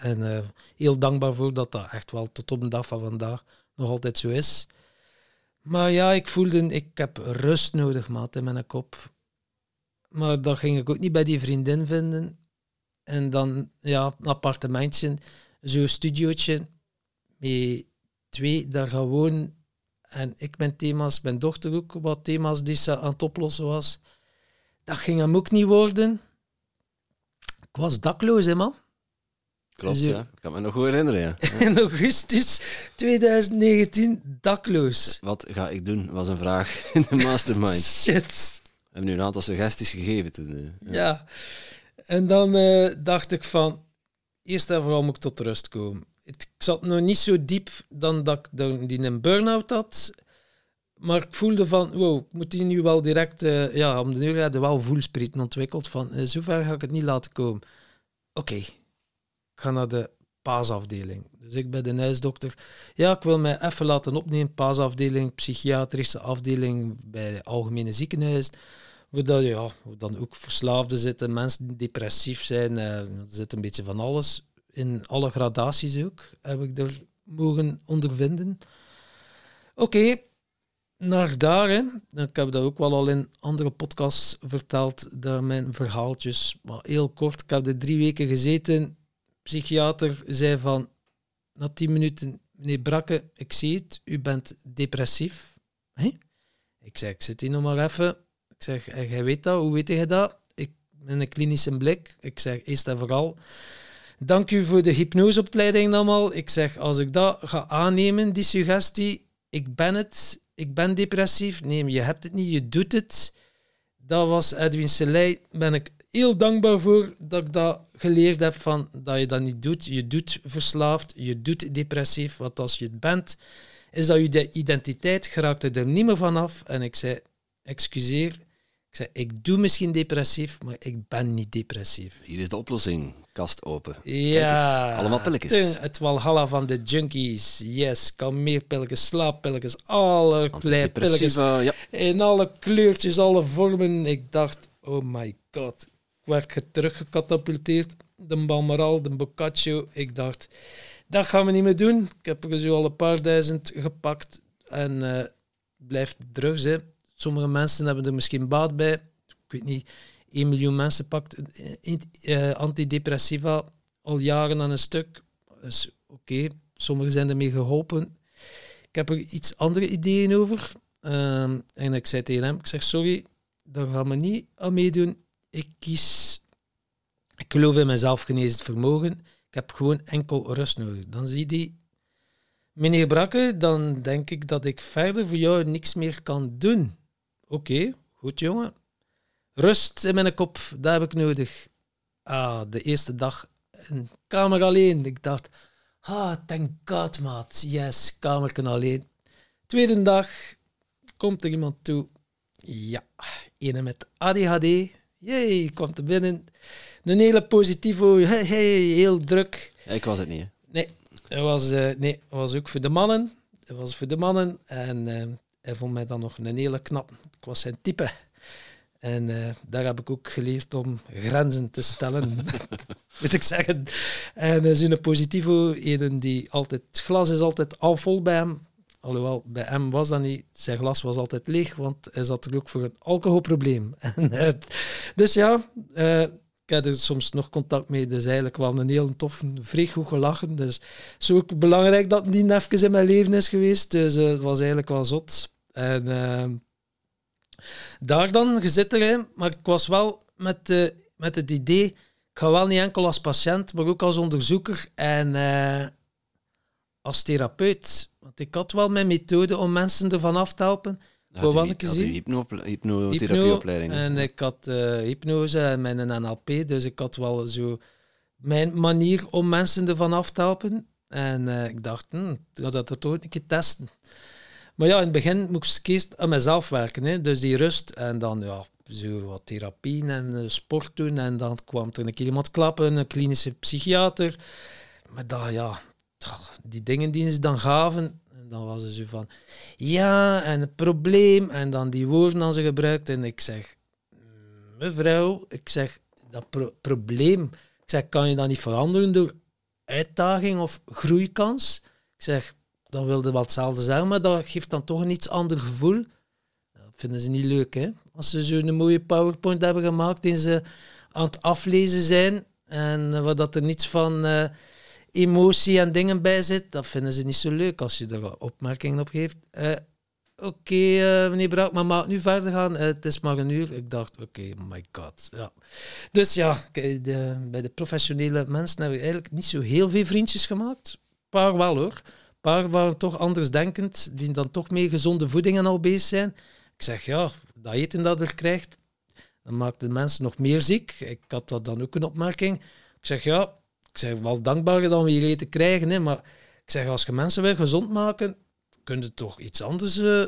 En, eh, heel dankbaar voor dat dat echt wel tot op de dag van vandaag nog altijd zo is. Maar ja, ik voelde, ik heb rust nodig, maat, in mijn kop. Maar dat ging ik ook niet bij die vriendin vinden. En dan, ja, een appartementje, zo'n studiootje, met twee daar gewoon. En ik mijn thema's, mijn dochter ook wat thema's die ze aan het oplossen was. Dat ging hem ook niet worden. Ik was dakloos, hè, man. Klopt, ja. Ik kan me nog goed herinneren, ja. In augustus 2019 dakloos. Wat ga ik doen, was een vraag in de mastermind. Shit. We hebben nu een aantal suggesties gegeven toen. eh. Ja. En dan eh, dacht ik van, eerst en vooral moet ik tot rust komen. Ik zat nog niet zo diep dan dat ik dan die een burn-out had. Maar ik voelde van, wow, ik moet die nu wel direct... eh, ja, om de uur hadden wel voelsprieten ontwikkeld van, eh, zover ga ik het niet laten komen. Oké, ga naar de paasafdeling. Dus ik ben de huisdokter. Ja, ik wil mij even laten opnemen. Paasafdeling, psychiatrische afdeling bij het algemene ziekenhuis. Waar dat, ja, waar dan ook verslaafden zitten, mensen die depressief zijn. eh, er zit een beetje van alles. In alle gradaties ook, heb ik er mogen ondervinden. Oké, naar daar. Hè. Ik heb dat ook wel al in andere podcasts verteld, daar mijn verhaaltjes. Maar heel kort, ik heb er drie weken gezeten. Psychiater zei van, na tien minuten, meneer Brakke, ik zie het, u bent depressief. Ik zeg, ik zit hier nog maar even. Ik zeg, jij weet dat, hoe weet je dat? Ik met een klinische blik. Ik zeg, eerst en vooral, dank u voor de hypnoseopleiding allemaal. Ik zeg, als ik dat ga aannemen, die suggestie, ik ben het, ik ben depressief. Nee, je hebt het niet, je doet het. Dat was Edwin Selei, ben ik heel dankbaar voor dat ik dat geleerd heb van dat je dat niet doet. Je doet verslaafd, je doet depressief, want als je het bent, is dat je de identiteit geraakt er niet meer vanaf. En ik zei, excuseer, ik zei, ik doe misschien depressief, maar ik ben niet depressief. Hier is de oplossing. Kast open. Ja. allemaal pilletjes. Het walhalla van de junkies. Yes, kalmeerpilletjes, slaappilletjes, allerlei pilletjes. Ja. In alle kleurtjes, alle vormen. Ik dacht, oh my god. Werd ge- teruggecatapulteerd de Balmoral, de Boccaccio. Ik dacht, dat gaan we niet meer doen. Ik heb er zo al een paar duizend gepakt en uh, blijft drugs. Hè. Sommige mensen hebben er misschien baat bij. Ik weet niet, 1 miljoen mensen pakt uh, antidepressiva al jaren aan een stuk. Dus oké, sommigen zijn ermee geholpen. Ik heb er iets andere ideeën over. Uh, en ik zei tegen hem, ik zeg sorry, daar gaan we niet aan meedoen. Ik kies, ik geloof in mijn zelfgenezend vermogen. Ik heb gewoon enkel rust nodig. Dan zie je meneer Brakke, dan denk ik dat ik verder voor jou niks meer kan doen. Oké, goed jongen. Rust in mijn kop, dat heb ik nodig. Ah, de eerste dag een kamer alleen. Ik dacht, ah, thank god, maat. Yes, kamer alleen. Tweede dag komt er iemand toe. Ja, ene met ADHD. Jee, komt er binnen. Een hele positieve, hey, hey, heel druk. ik was het niet. Hè? Nee, het was, uh, nee, was ook voor de mannen. Het was voor de mannen. En uh, hij vond mij dan nog een hele knap. Ik was zijn type. En uh, daar heb ik ook geleerd om grenzen te stellen, moet ik zeggen. En uh, zo'n positivo, die altijd, het glas is altijd al vol bij hem. Alhoewel, bij hem was dat niet. Zijn glas was altijd leeg, want hij zat er ook voor een alcoholprobleem. dus ja, uh, ik heb er soms nog contact mee. Dus eigenlijk wel een heel toffe, vrij goed gelachen. Dus het is ook belangrijk dat die even in mijn leven is geweest. Dus het was eigenlijk wel zot. En daar dan gezet erin, maar ik was wel met, met het idee, ik ga wel niet enkel als patiënt, maar ook als onderzoeker en als therapeut. Want ik had wel mijn methode om mensen ervan af te helpen. Ja, wat ik gezien? hypnotherapieopleiding. En ik had uh, hypnose en mijn NLP, dus ik had wel zo mijn manier om mensen ervan af te helpen. En uh, ik dacht, hm, ik ga dat toch een keer testen. Maar ja, in het begin moest ik eerst aan mezelf werken. Hè. Dus die rust en dan ja, zo wat therapie en uh, sport doen. En dan kwam er een keer iemand klappen, een klinische psychiater. Maar dat, ja, die dingen die ze dan gaven, en dan was ze zo van, ja, en het probleem, en dan die woorden aan ze gebruikt. En ik zeg, mevrouw, ik zeg, dat probleem, ik zeg, kan je dat niet veranderen door uitdaging of groeikans? Ik zeg, dan wilde wel hetzelfde zeggen, maar dat geeft dan toch een iets ander gevoel. Dat vinden ze niet leuk, hè? Als ze zo'n mooie PowerPoint hebben gemaakt die ze aan het aflezen zijn en waar dat er niets van uh, emotie en dingen bij zit, dat vinden ze niet zo leuk als je er opmerkingen op geeft. Uh, oké, uh, meneer Braak, maar mag nu verder gaan? het is maar een uur. Ik dacht, oké, my god. Ja. Dus ja, de, bij de professionele mensen hebben we eigenlijk niet zo heel veel vriendjes gemaakt. Een paar wel hoor paar waren toch andersdenkend, die dan toch meer gezonde voedingen al bezig zijn. Ik zeg, ja, dat eten dat er krijgt, dan maakt de mensen nog meer ziek. Ik had dat dan ook een opmerking. Ik zeg, ja, ik zeg, wel dankbaar dat we hier eten krijgen, hè, maar ik zeg, als je mensen wil gezond maken, kun je toch iets anders uh,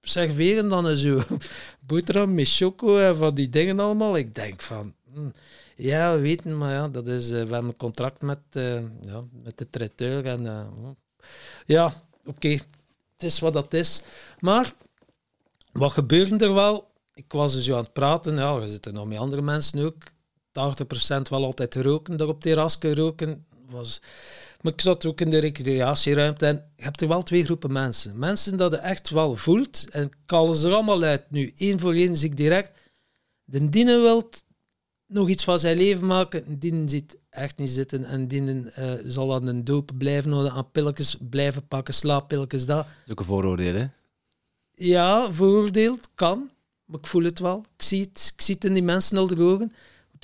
serveren dan zo boterham met choco en van die dingen allemaal. Ik denk van, hm, ja, we weten, maar ja, dat is, uh, we hebben een contract met, uh, ja, met de traiteur en hm ja, oké, het is wat dat is. Maar wat gebeurde er wel? Ik was dus aan het praten, ja, we zitten nog met andere mensen ook. 80% wel altijd roken, daar op terras roken. Was... Maar ik zat ook in de recreatieruimte en je hebt er wel twee groepen mensen. Mensen dat je echt wel voelt, en ik haal ze er allemaal uit. Nu, één voor één zie ik direct. De dienen wilt nog iets van zijn leven maken, die ziet echt niet zitten. En die uh, zal aan een doop blijven houden, aan pilletjes blijven pakken, slaappilletjes, dat. Dat is ook een vooroordeel, hè? Ja, vooroordeeld, kan. Maar ik voel het wel. Ik zie het, ik zie het in die mensen al de ogen.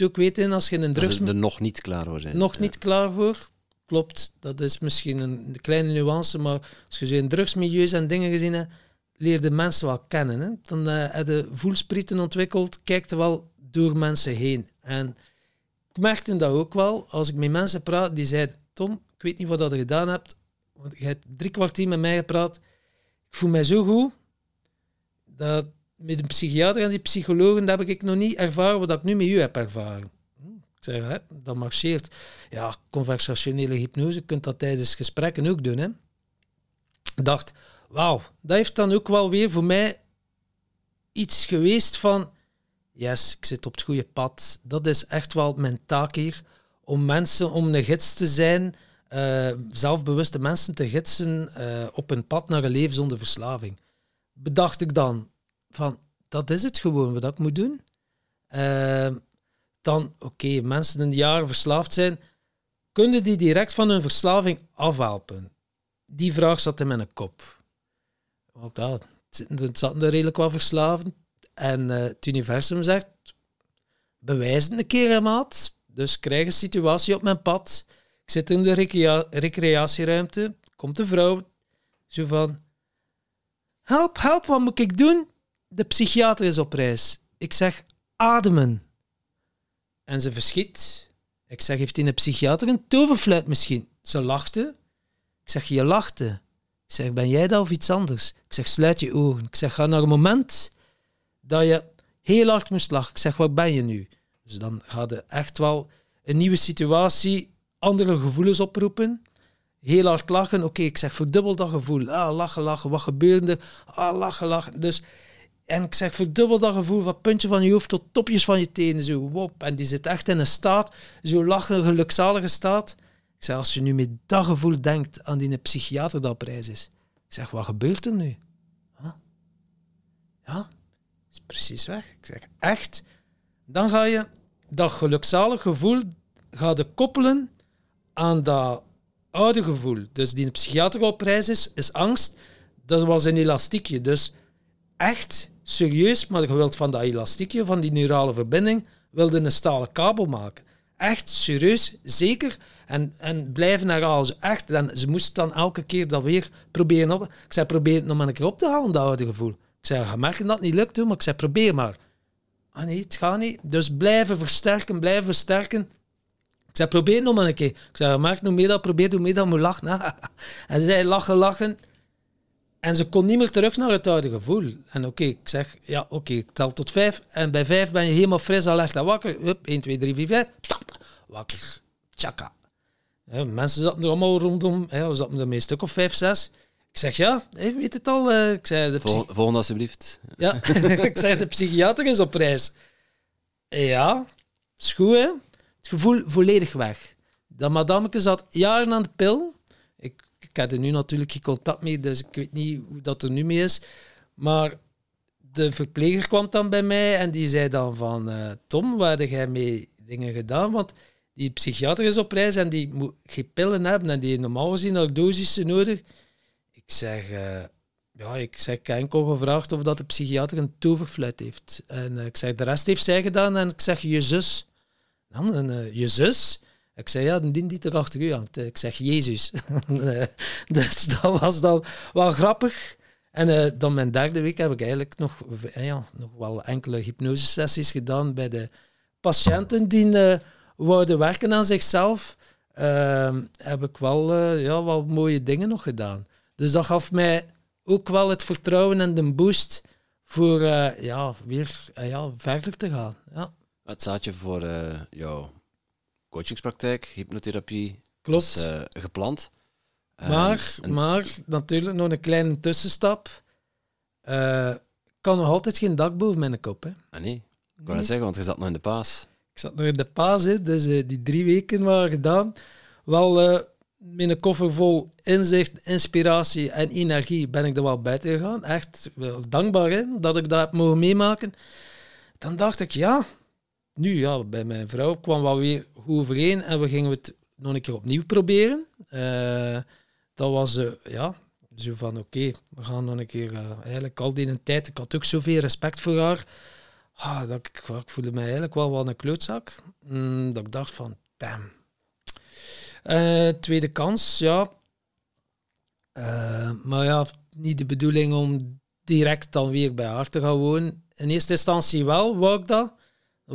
Ook weten, als je een drugs... Dat er nog niet klaar voor zijn. Nog niet klaar voor. Klopt, dat is misschien een kleine nuance, maar als je zo in drugsmilieus en dingen gezien hebt, leer de mensen wel kennen. Hè? Dan uh, heb je voelsprieten ontwikkeld, kijkt er wel door mensen heen. En ik merkte dat ook wel, als ik met mensen praat, die zeiden, Tom, ik weet niet wat dat je gedaan hebt, want je hebt drie kwartier met mij gepraat. Ik voel mij zo goed, dat met een psychiater en die psychologen, dat heb ik nog niet ervaren wat ik nu met u heb ervaren. Hm, ik zeg, hè, dat marcheert. Ja, conversationele hypnose, je kunt dat tijdens gesprekken ook doen. Hè. Ik dacht, wauw, dat heeft dan ook wel weer voor mij iets geweest van yes, ik zit op het goede pad. Dat is echt wel mijn taak hier, om mensen, om een gids te zijn, eh, zelfbewuste mensen te gidsen eh, op een pad naar een leven zonder verslaving. Bedacht ik dan van, dat is het gewoon wat ik moet doen. Eh, dan, oké, mensen de jaren verslaafd zijn, kunnen die direct van hun verslaving afhelpen? Die vraag zat in mijn kop. Ook dat, het zat er redelijk wat verslaven. En het universum zegt, bewijs het een keer, maat. Dus krijg een situatie op mijn pad ik zit in de recreatieruimte. Komt de vrouw zo van... Help, help, wat moet ik doen? De psychiater is op reis. Ik zeg, ademen. En ze verschiet. Ik zeg, heeft hij een psychiater een toverfluit misschien? Ze lachte. Ik zeg, je lachte. Ik zeg, ben jij dat of iets anders? Ik zeg, sluit je ogen. Ik zeg, ga naar een moment dat je heel hard moest lachen. Ik zeg, waar ben je nu? Dus dan gaat echt wel een nieuwe situatie andere gevoelens oproepen. Heel hard lachen. Oké, ik zeg verdubbel dat gevoel. Ah, lachen, lachen. Wat gebeurde? Ah, lachen, lachen. Dus, en ik zeg verdubbel dat gevoel van puntje van je hoofd tot topjes van je tenen. Zo, wop. En die zit echt in een staat, zo lachen, gelukzalige staat. Ik zeg, als je nu met dat gevoel denkt aan die psychiater dat op reis is. Ik zeg, wat gebeurt er nu? Huh? Ja, is precies weg. Ik zeg, echt? Dan ga je dat gelukzalig gevoel de koppelen aan dat oude gevoel. Dus die psychiater op reis is, is angst. Dat was een elastiekje. Dus echt serieus, maar je wilt van dat elastiekje, van die neurale verbinding, wilde een stalen kabel maken. Echt serieus, zeker. En, en blijven herhalen. echt. En ze moest dan elke keer dat weer proberen op. Ik zei, probeer het nog maar een keer op te halen, dat oude gevoel. Ik zei, ga merken dat niet lukt, maar ik zei, probeer maar. Ah nee, het gaat niet. Dus blijven versterken, blijven versterken. Ik zei, probeer nog maar een keer. Ik zei, maak nog meer dat, probeer, hoe meer dat moet lachen. en ze zei, lachen, lachen. En ze kon niet meer terug naar het oude gevoel. En oké, ik zeg, ja, oké, ik tel tot vijf. En bij vijf ben je helemaal fris, al echt wakker. Hup, 1, 2, 3, 4, 5. Tap, wakker. Tjaka. Ja, mensen zaten er allemaal rondom. Ja, we zaten er mee een stuk of vijf, zes. Ik zeg, ja, je weet het al. Uh, ik zei, de Vol, volgende alsjeblieft. Ja, ik zeg, de psychiater is op reis. Ja, is goed, hè? het gevoel volledig weg. Dat madameke zat jaren aan de pil. Ik, heb er nu natuurlijk geen contact mee, dus ik weet niet hoe dat er nu mee is. Maar de verpleger kwam dan bij mij en die zei dan van... Uh, Tom, waar heb jij mee dingen gedaan? Want die psychiater is op reis en die moet geen pillen hebben en die normaal gezien nog dosissen nodig. Ik zeg... Uh, ja, ik zeg, enkel gevraagd of dat de psychiater een toverfluit heeft. En uh, ik zeg, de rest heeft zij gedaan. En ik zeg, je zus. Dan, uh, je zus? Ik zei, ja, die die er achter u hangt. Ik zeg, Jezus. Eh, dus dat was dan wel grappig. En uh, dan mijn derde week heb ik eigenlijk nog, ja, nog wel enkele hypnosesessies gedaan bij de patiënten die uh, wouden werken aan zichzelf. Ehm, heb ik wel, ja, wel mooie dingen nog gedaan. Dus dat gaf mij ook wel het vertrouwen en de boost voor ja, weer ja, verder te gaan. Ja. Het zaadje voor uh, jouw coachingspraktijk, hypnotherapie, Klopt. Is, uh, geplant. Maar, en... maar natuurlijk nog een kleine tussenstap. Uh, kan nog altijd geen dak boven mijn kop. Hè. Ah nee, ik wou nee. zeggen, want je zat nog in de paas. Ik zat nog in de paas, hè, dus die drie weken waren gedaan. Wel met een koffer vol inzicht, inspiratie en energie ben ik er wel buiten gegaan. Echt dankbaar hè, dat ik dat heb mogen meemaken. Dan dacht ik, ja, nu, ja, bij mijn vrouw kwam wel weer goed overeen en we gingen het nog een keer opnieuw proberen. Uh, dat was, uh, ja, zo van oké, we gaan nog een keer, uh, eigenlijk al die tijd, ik had ook zoveel respect voor haar, ah, dat ik, ik voelde mij eigenlijk wel wat een klootzak. Mm, dat ik dacht van, damn. tweede kans, ja. maar ja, niet de bedoeling om direct dan weer bij haar te gaan wonen. In eerste instantie wel, wou ik dat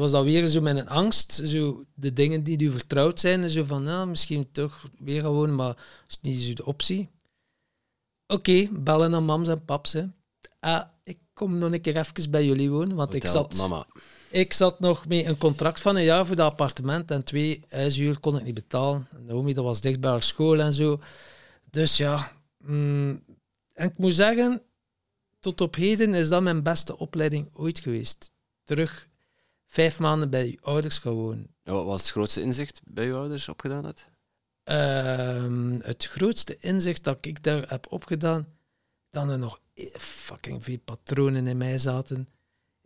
was dat weer zo met een angst. Zo de dingen die u vertrouwd zijn. Zo van, nou, misschien toch weer gewoon, maar is niet zo de optie. Oké, bellen naar mams en paps. Hè. Ah, ik kom nog een keer even bij jullie wonen. Want ik zat, mama. ik zat nog met een contract van een jaar voor dat appartement. En twee huisuur kon ik niet betalen. Naomi, dat was dicht bij haar school en zo. Dus ja, mm, en ik moet zeggen, tot op heden is dat mijn beste opleiding ooit geweest. Terug vijf maanden bij je ouders. Ja, wat was het grootste inzicht bij je ouders opgedaan had? Ehm, het grootste inzicht dat ik daar heb opgedaan, dat er nog fucking veel patronen in mij zaten,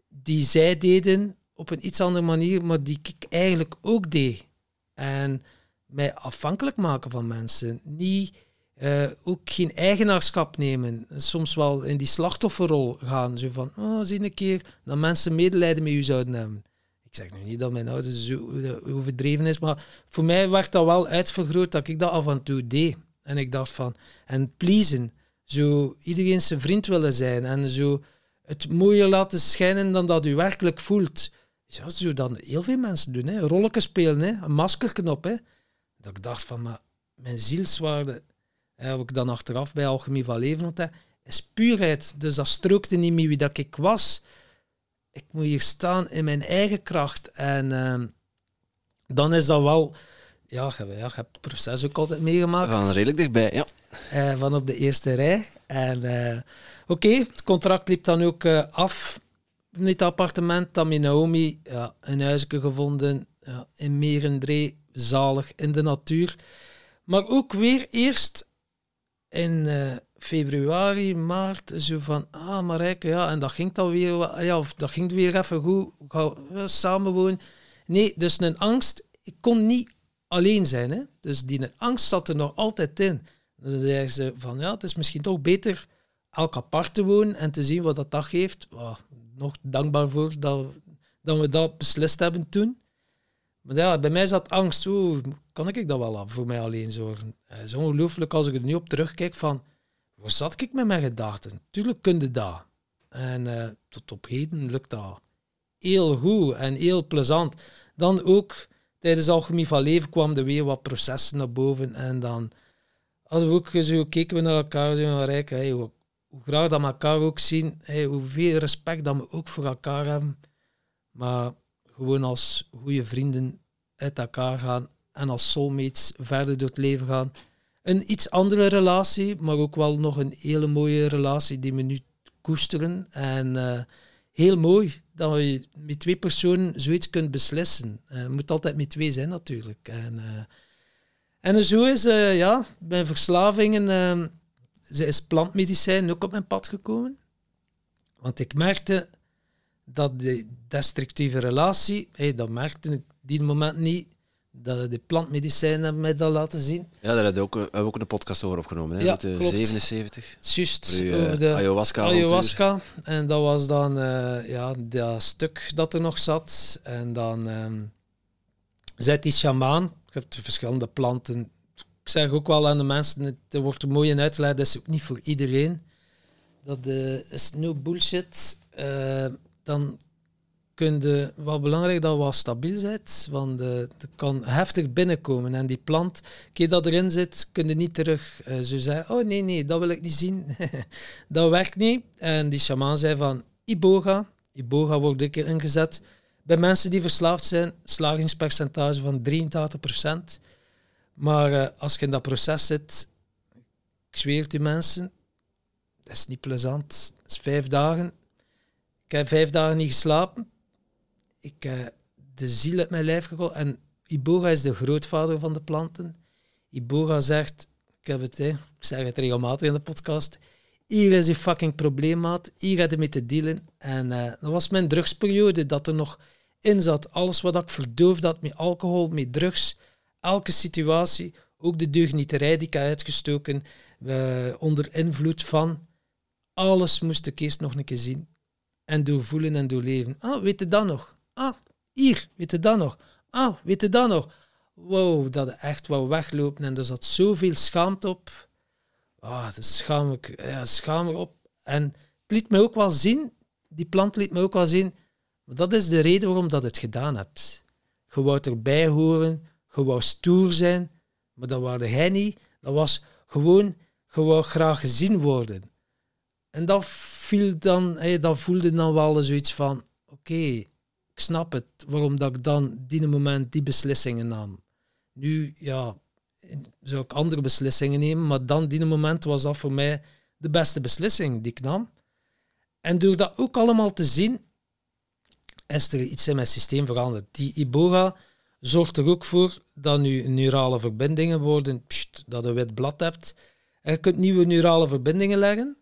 die zij deden op een iets andere manier, maar die ik eigenlijk ook deed. En mij afhankelijk maken van mensen. Niet, eh, ook geen eigenaarschap nemen. Soms wel in die slachtofferrol gaan. Zo van, oh, zie een keer dat mensen medelijden met u zouden hebben. Ik zeg nu niet dat mijn ouders zo eh, overdreven is, maar voor mij werd dat wel uitvergroot dat ik dat af en toe deed. En ik dacht van, en pleasen, zo iedereen zijn vriend willen zijn en zo het mooier laten schijnen dan dat u werkelijk voelt. Ja, zo dan heel veel mensen doen, hè. rolletjes spelen, hè. een maskerknop. op. Hè. Dat ik dacht van, maar mijn zielswaarde, heb ik dan achteraf bij Alchemie van Leven had, is puurheid. Dus dat strookte niet meer wie dat ik was ik moet hier staan in mijn eigen kracht. En uh, dan is dat wel... Ja, je, ja, hebt het proces ook altijd meegemaakt. Van redelijk dichtbij, ja. Uh, van op de eerste rij. En uh, oké, het contract liep dan ook uh, af in het appartement. Dan met Naomi ja, een huisje gevonden ja, in Merendree, zalig in de natuur. Maar ook weer eerst in februari, maart, zo van, ah Marijke, ja, en dat ging dan weer, ja, of dat ging weer even goed, we samenwonen. Nee, dus een angst, ik kon niet alleen zijn, hè. Dus die angst zat er nog altijd in. Dan zeiden ze van, ja, het is misschien toch beter elk apart te wonen en te zien wat dat dag geeft. Nog dankbaar voor dat, dat we dat beslist hebben toen. Maar ja, bij mij zat angst. Hoe kan ik dat wel af voor mij alleen zorgen? Het is ongelooflijk als ik er nu op terugkijk van waar zat ik met mijn gedachten? Tuurlijk kun je dat. En uh, tot op heden lukt dat heel goed en heel plezant. Dan ook tijdens Alchemie van Leven kwam er weer wat processen naar boven. En dan hadden we ook zo, keken we naar elkaar zo rijk, hey, hoe, hoe, graag dat we elkaar ook zien, hey, hoeveel respect dat we ook voor elkaar hebben. Maar gewoon als goede vrienden uit elkaar gaan en als soulmates verder door het leven gaan een iets andere relatie, maar ook wel nog een hele mooie relatie die we nu koesteren. En uh, heel mooi dat je met twee personen zoiets kunt beslissen. Uh, het moet altijd met twee zijn natuurlijk. En, uh, en zo is ja, mijn verslavingen, ze is plantmedicijn ook op mijn pad gekomen. Want ik merkte dat de destructieve relatie, dat merkte ik die moment niet, dat de plantmedicijnen mij dat laten zien. Ja, daar hebben we ook, ook een podcast over opgenomen, hè, ja, de klopt. 77. Juist, over de ayahuasca. Ayahuasca. En dat was dan uh, ja, dat stuk dat er nog zat. En dan um, zei die shamaan, ik heb de verschillende planten. Ik zeg ook wel aan de mensen, het wordt mooi in uitgelegd, dat is ook niet voor iedereen. Dat uh, is no bullshit. Uh, dan kun je, wel belangrijk dat wat stabiel bent, want het kan heftig binnenkomen. En die plant, keer dat erin zit, kun je niet terug uh, zo zeggen, oh nee, nee, dat wil ik niet zien. dat werkt niet. En die shaman zei van, iboga, iboga wordt een keer ingezet. Bij mensen die verslaafd zijn, slagingspercentage van 83%. Maar uh, als je in dat proces zit, ik zweer het die mensen, dat is niet plezant. Dat is vijf dagen. Ik heb vijf dagen niet geslapen ik uh, de ziel uit mijn lijf gekomen. En Iboga is de grootvader van de planten. Iboga zegt, ik heb het, hè, ik zeg het regelmatig in de podcast, hier is je fucking probleemmaat, hier heb je mee te dealen. En uh, dat was mijn drugsperiode, dat er nog in zat. Alles wat ik verdoofd had met alcohol, met drugs, elke situatie, ook de deugnieterij die ik had uitgestoken, uh, onder invloed van, alles moest ik eerst nog een keer zien. En doorvoelen en doorleven. Ah, weet je dat nog? Ah, hier, weet je dat nog? Ah, weet je dat nog? Wow, dat echt wel weglopen en er zat zoveel schaamte op. Ah, dat schaam ik, ja, schaam op. En het liet me ook wel zien, die plant liet me ook wel zien, dat is de reden waarom dat het gedaan hebt. Je wou erbij horen, je wou stoer zijn, maar dat waarde hij niet. Dat was gewoon, je wou graag gezien worden. En dat viel dan, dat voelde dan wel zoiets van, oké, snap het, waarom dat ik dan die moment die beslissingen nam. Nu, ja, zou ik andere beslissingen nemen, maar dan die moment was dat voor mij de beste beslissing die ik nam. En door dat ook allemaal te zien, is er iets in mijn systeem veranderd. Die Iboga zorgt er ook voor dat nu neurale verbindingen worden, dat je een wit blad hebt. En je kunt nieuwe neurale verbindingen leggen.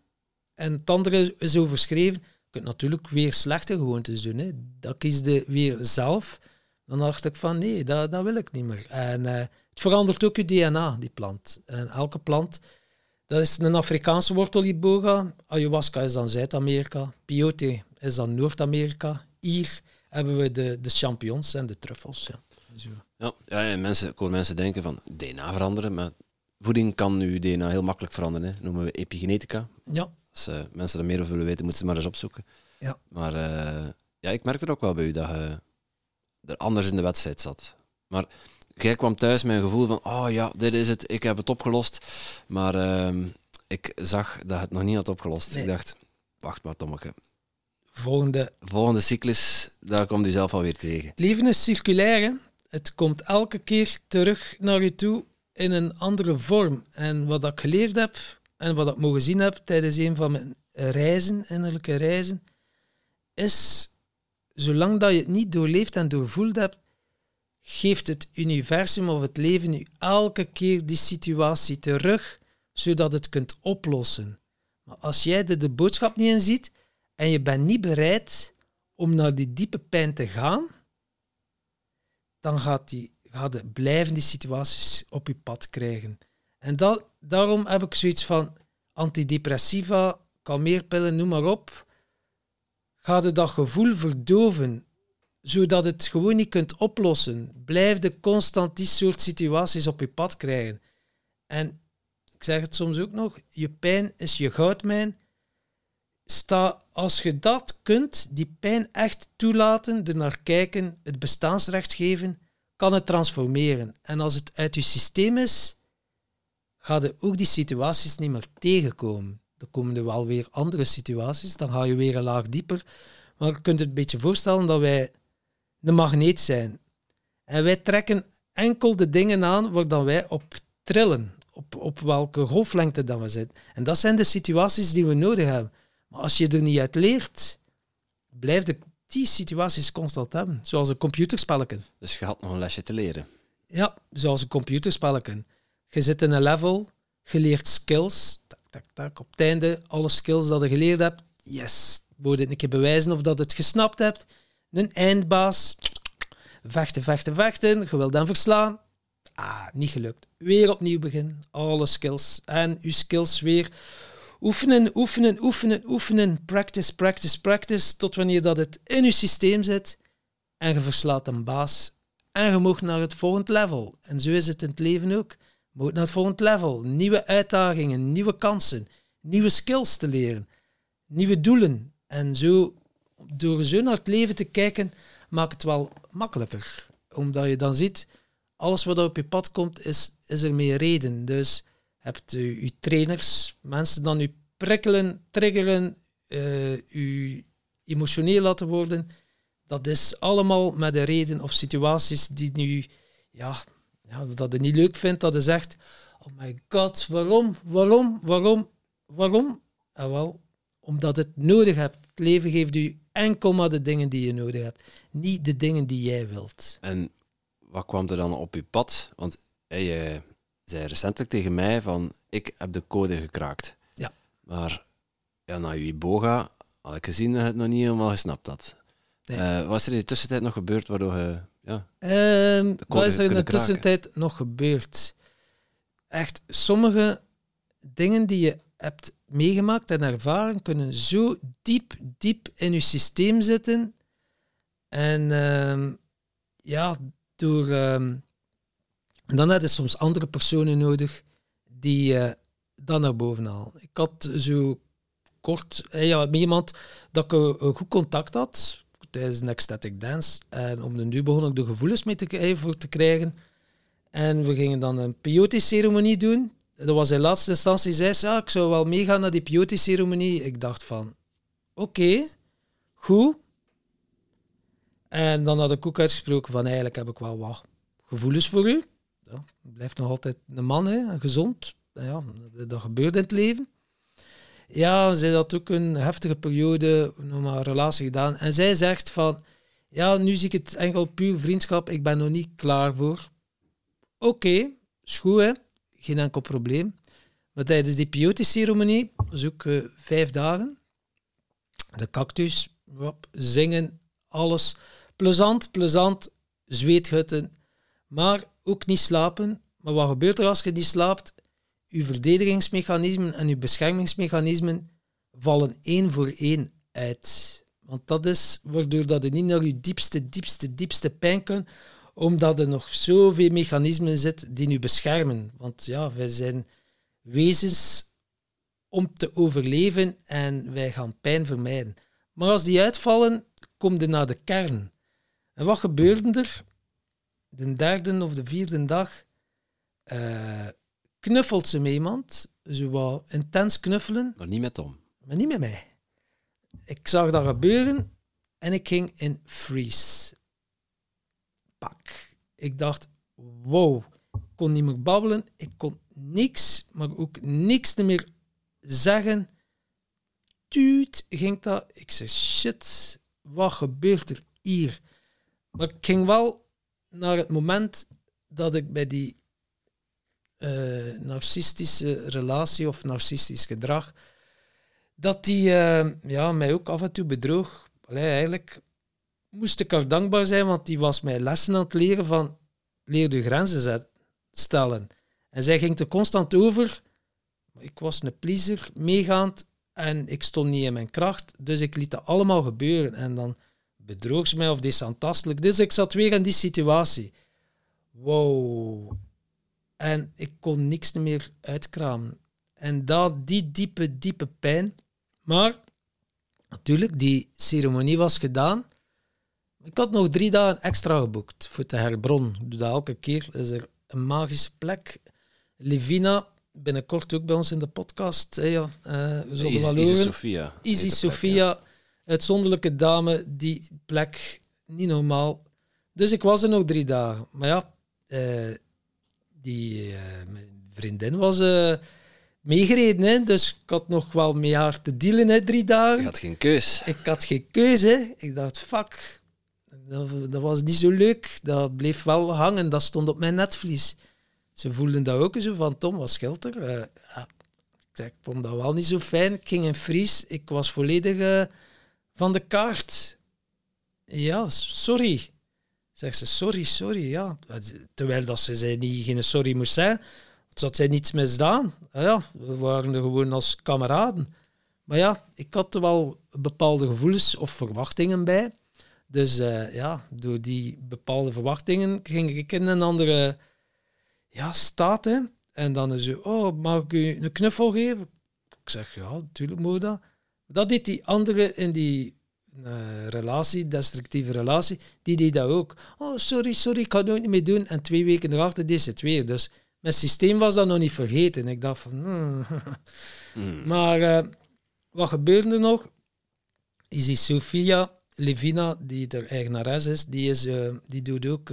En het andere is overschreven. Je kunt natuurlijk weer slechte gewoontes doen. Hè. Dat kiesde weer zelf. Dan dacht ik van nee, dat, dat wil ik niet meer. En uh, het verandert ook je DNA, die plant. En elke plant, dat is een Afrikaanse wortel, iboga. Ayahuasca is dan Zuid-Amerika. Peyote is dan Noord-Amerika. Hier hebben we de, de champignons en de truffels. Ja. Zo. Ja, ja en mensen, ik hoor mensen denken van DNA veranderen, maar voeding kan nu DNA heel makkelijk veranderen. Hè. noemen we epigenetica. Ja. Als uh, mensen er meer over willen weten, moeten ze maar eens opzoeken. Ja. Maar uh, ja, ik merk er ook wel bij u dat je er anders in de wedstrijd zat. Maar jij kwam thuis met een gevoel van, oh ja, dit is het, ik heb het opgelost. Maar uh, ik zag dat het nog niet had opgelost. Nee. Ik dacht, wacht maar Tommeke. Volgende. Volgende cyclus, daar komt u zelf alweer tegen. Het leven is circulair. Hè? Het komt elke keer terug naar u toe in een andere vorm. En wat ik geleerd heb en wat ik mogen zien heb tijdens een van mijn reizen, innerlijke reizen, is zolang dat je het niet doorleefd en doorvoeld hebt, geeft het universum of het leven u elke keer die situatie terug, zodat het kunt oplossen. Maar als jij er de boodschap niet in ziet en je bent niet bereid om naar die diepe pijn te gaan, dan gaat die, gaat de blijvende situaties op je pad krijgen. En dat, daarom heb ik zoiets van antidepressiva, kalmeerpillen, noem maar op. Ga je dat gevoel verdoven, zodat het gewoon niet kunt oplossen. Blijf de constant die soort situaties op je pad krijgen. En ik zeg het soms ook nog, je pijn is je goudmijn. Sta, als je dat kunt, die pijn echt toelaten, er naar kijken, het bestaansrecht geven, kan het transformeren. En als het uit je systeem is, ga je ook die situaties niet meer tegenkomen. Dan komen er wel weer andere situaties, dan ga je weer een laag dieper. Maar je kunt het een beetje voorstellen dat wij een magneet zijn. En wij trekken enkel de dingen aan waar dan wij op trillen, op, op welke golflengte dat we zitten. En dat zijn de situaties die we nodig hebben. Maar als je er niet uit leert, blijf je die situaties constant hebben. Zoals een computerspelletje. Dus je had nog een lesje te leren. Ja, zoals een computerspelletje. Je zit in een level, je leert skills. Tak, tak, tak. Op het einde, alle skills dat je geleerd hebt, yes. Moet het een keer bewijzen of dat het gesnapt hebt. Een eindbaas. Vechten, vechten, vechten. Je wilt dan verslaan. Ah, niet gelukt. Weer opnieuw beginnen. Alle skills. En uw skills weer oefenen, oefenen, oefenen, oefenen. Practice, practice, practice. Tot wanneer dat het in uw systeem zit. En je verslaat een baas. En je mag naar het volgende level. En zo is het in het leven ook. Moet naar het volgende level. Nieuwe uitdagingen, nieuwe kansen. Nieuwe skills te leren. Nieuwe doelen. En zo, door zo naar het leven te kijken, maakt het wel makkelijker. Omdat je dan ziet, alles wat op je pad komt, is, is er meer reden. Dus hebt u, uw trainers, mensen dan u prikkelen, triggeren, uh, u emotioneel laten worden. Dat is allemaal met de reden of situaties die nu, ja, ja, dat je niet leuk vindt, dat je zegt, oh my god, waarom, waarom, waarom, waarom? En wel, omdat het nodig hebt. Het leven geeft u enkel maar de dingen die je nodig hebt, niet de dingen die jij wilt. En wat kwam er dan op je pad? Want je zei recentelijk tegen mij van, ik heb de code gekraakt. Ja. Maar ja, na je boga had ik gezien dat het nog niet helemaal gesnapt had. Nee. Uh, wat is er in de tussentijd nog gebeurd waardoor je ja, um, wat is er in de tussentijd nog gebeurd? Echt, sommige dingen die je hebt meegemaakt en ervaren kunnen zo diep, diep in je systeem zitten. En uh, ja, door. Uh, dan heb je soms andere personen nodig die uh, dat naar boven halen. Ik had zo kort eh, ja, met iemand dat ik een goed contact had tijdens een ecstatic dance. En om de nu begon ik de gevoelens mee te, te krijgen. En we gingen dan een peyote-ceremonie doen. Dat was in laatste instantie, zei ze, ja, ik zou wel meegaan naar die peyote-ceremonie. Ik dacht van, oké, goed. En dan had ik ook uitgesproken van, eigenlijk heb ik wel wat gevoelens voor u. Ja, blijft nog altijd een man, hè, gezond. Ja, dat gebeurt in het leven. Ja, zij had ook een heftige periode, nog maar relatie gedaan. En zij zegt van, Ja, nu zie ik het enkel puur vriendschap. Ik ben nog niet klaar voor. Oké, okay? Geen enkel probleem. Maar tijdens die peyote-ceremonie, ook uh, vijf dagen, de cactus, zingen, alles. Plezant, plezant, zweethutten, maar ook niet slapen. Maar wat gebeurt er als je niet slaapt? Je verdedigingsmechanismen en je beschermingsmechanismen vallen één voor één uit. Want dat is waardoor dat je niet naar je diepste, diepste, diepste pijn kunt, omdat er nog zoveel mechanismen zitten die je beschermen. Want ja, wij zijn wezens om te overleven en wij gaan pijn vermijden. Maar als die uitvallen, kom je naar de kern. En wat gebeurde er? De derde of de vierde dag uh, knuffelt ze met iemand. Ze wou intens knuffelen. Maar niet met Tom. Maar niet met mij. Ik zag dat gebeuren en ik ging in freeze. Pak. Ik dacht, wow. Ik kon niet meer babbelen. Ik kon niks, maar ook niks meer zeggen. Tuut ging dat. Ik zei, shit, wat gebeurt er hier? Maar ik ging wel naar het moment dat ik bij die uh, narcistische relatie of narcistisch gedrag, dat die uh, ja, mij ook af en toe bedroog. Eigenlijk moest ik haar dankbaar zijn, want die was mij lessen aan het leren van leer de grenzen stellen. En zij ging er constant over. Ik was een pleaser, meegaand, en ik stond niet in mijn kracht, dus ik liet dat allemaal gebeuren. En dan bedroog ze mij of deed ze Dus ik zat weer in die situatie. Wow. En ik kon niks meer uitkramen. En dat, die diepe, diepe pijn. Maar natuurlijk, die ceremonie was gedaan. Ik had nog drie dagen extra geboekt voor te herbron. Ik doe dat elke keer. Is er een magische plek. Levina, binnenkort ook bij ons in de podcast. Hè, ja, uh, Easy, Sophia. Easy Sophia, uitzonderlijke dame, die plek, niet normaal. Dus ik was er nog drie dagen. Maar ja, uh, die uh, mijn vriendin was uh, meegereden, hè, dus ik had nog wel mee haar te dealen, hè, drie dagen. Je had geen keus. Ik had geen keuze. Ik dacht, fuck, dat, dat, was niet zo leuk. Dat bleef wel hangen, dat stond op mijn netvlies. Ze voelden dat ook zo van, Tom, wat scheelt er? Uh, ja, ik vond dat wel niet zo fijn. Ik ging in Fries, ik was volledig van de kaart. Ja, sorry. Zegt ze, sorry, sorry, ja. Terwijl dat ze zei niet geen sorry moest zijn, had zij niets misdaan. Ah ja, we waren er gewoon als kameraden. Maar ja, ik had er wel bepaalde gevoelens of verwachtingen bij. Dus uh, ja, door die bepaalde verwachtingen ging ik in een andere ja, staat. Hè. En dan is ze, oh, mag ik u een knuffel geven? Ik zeg, ja, natuurlijk moet dat. Dat deed die andere in die uh, relatie, destructieve relatie, die deed dat ook. Oh, sorry, sorry, ik ga het nooit niet meer doen. En twee weken erachter deed ze het weer. Dus mijn systeem was dat nog niet vergeten. Ik dacht van... Hmm. Hmm. Maar uh, wat gebeurde er nog? Is die Sofia Levina, die er eigenares is, die, is, uh, die doet ook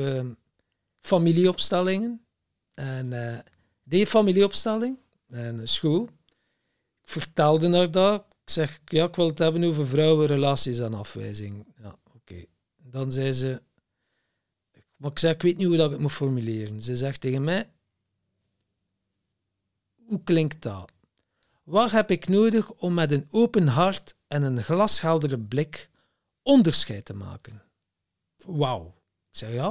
familieopstellingen. En die familieopstelling, en school. Ik vertelde haar dat. Ik zeg, ja, ik wil het hebben over vrouwenrelaties en afwijzing. Ja, oké. Dan zei ze, maar ik zeg, ik weet niet hoe dat ik het moet formuleren. Ze zegt tegen mij, hoe klinkt dat? Wat heb ik nodig om met een open hart en een glasheldere blik onderscheid te maken? Wauw. Ik zeg, ja.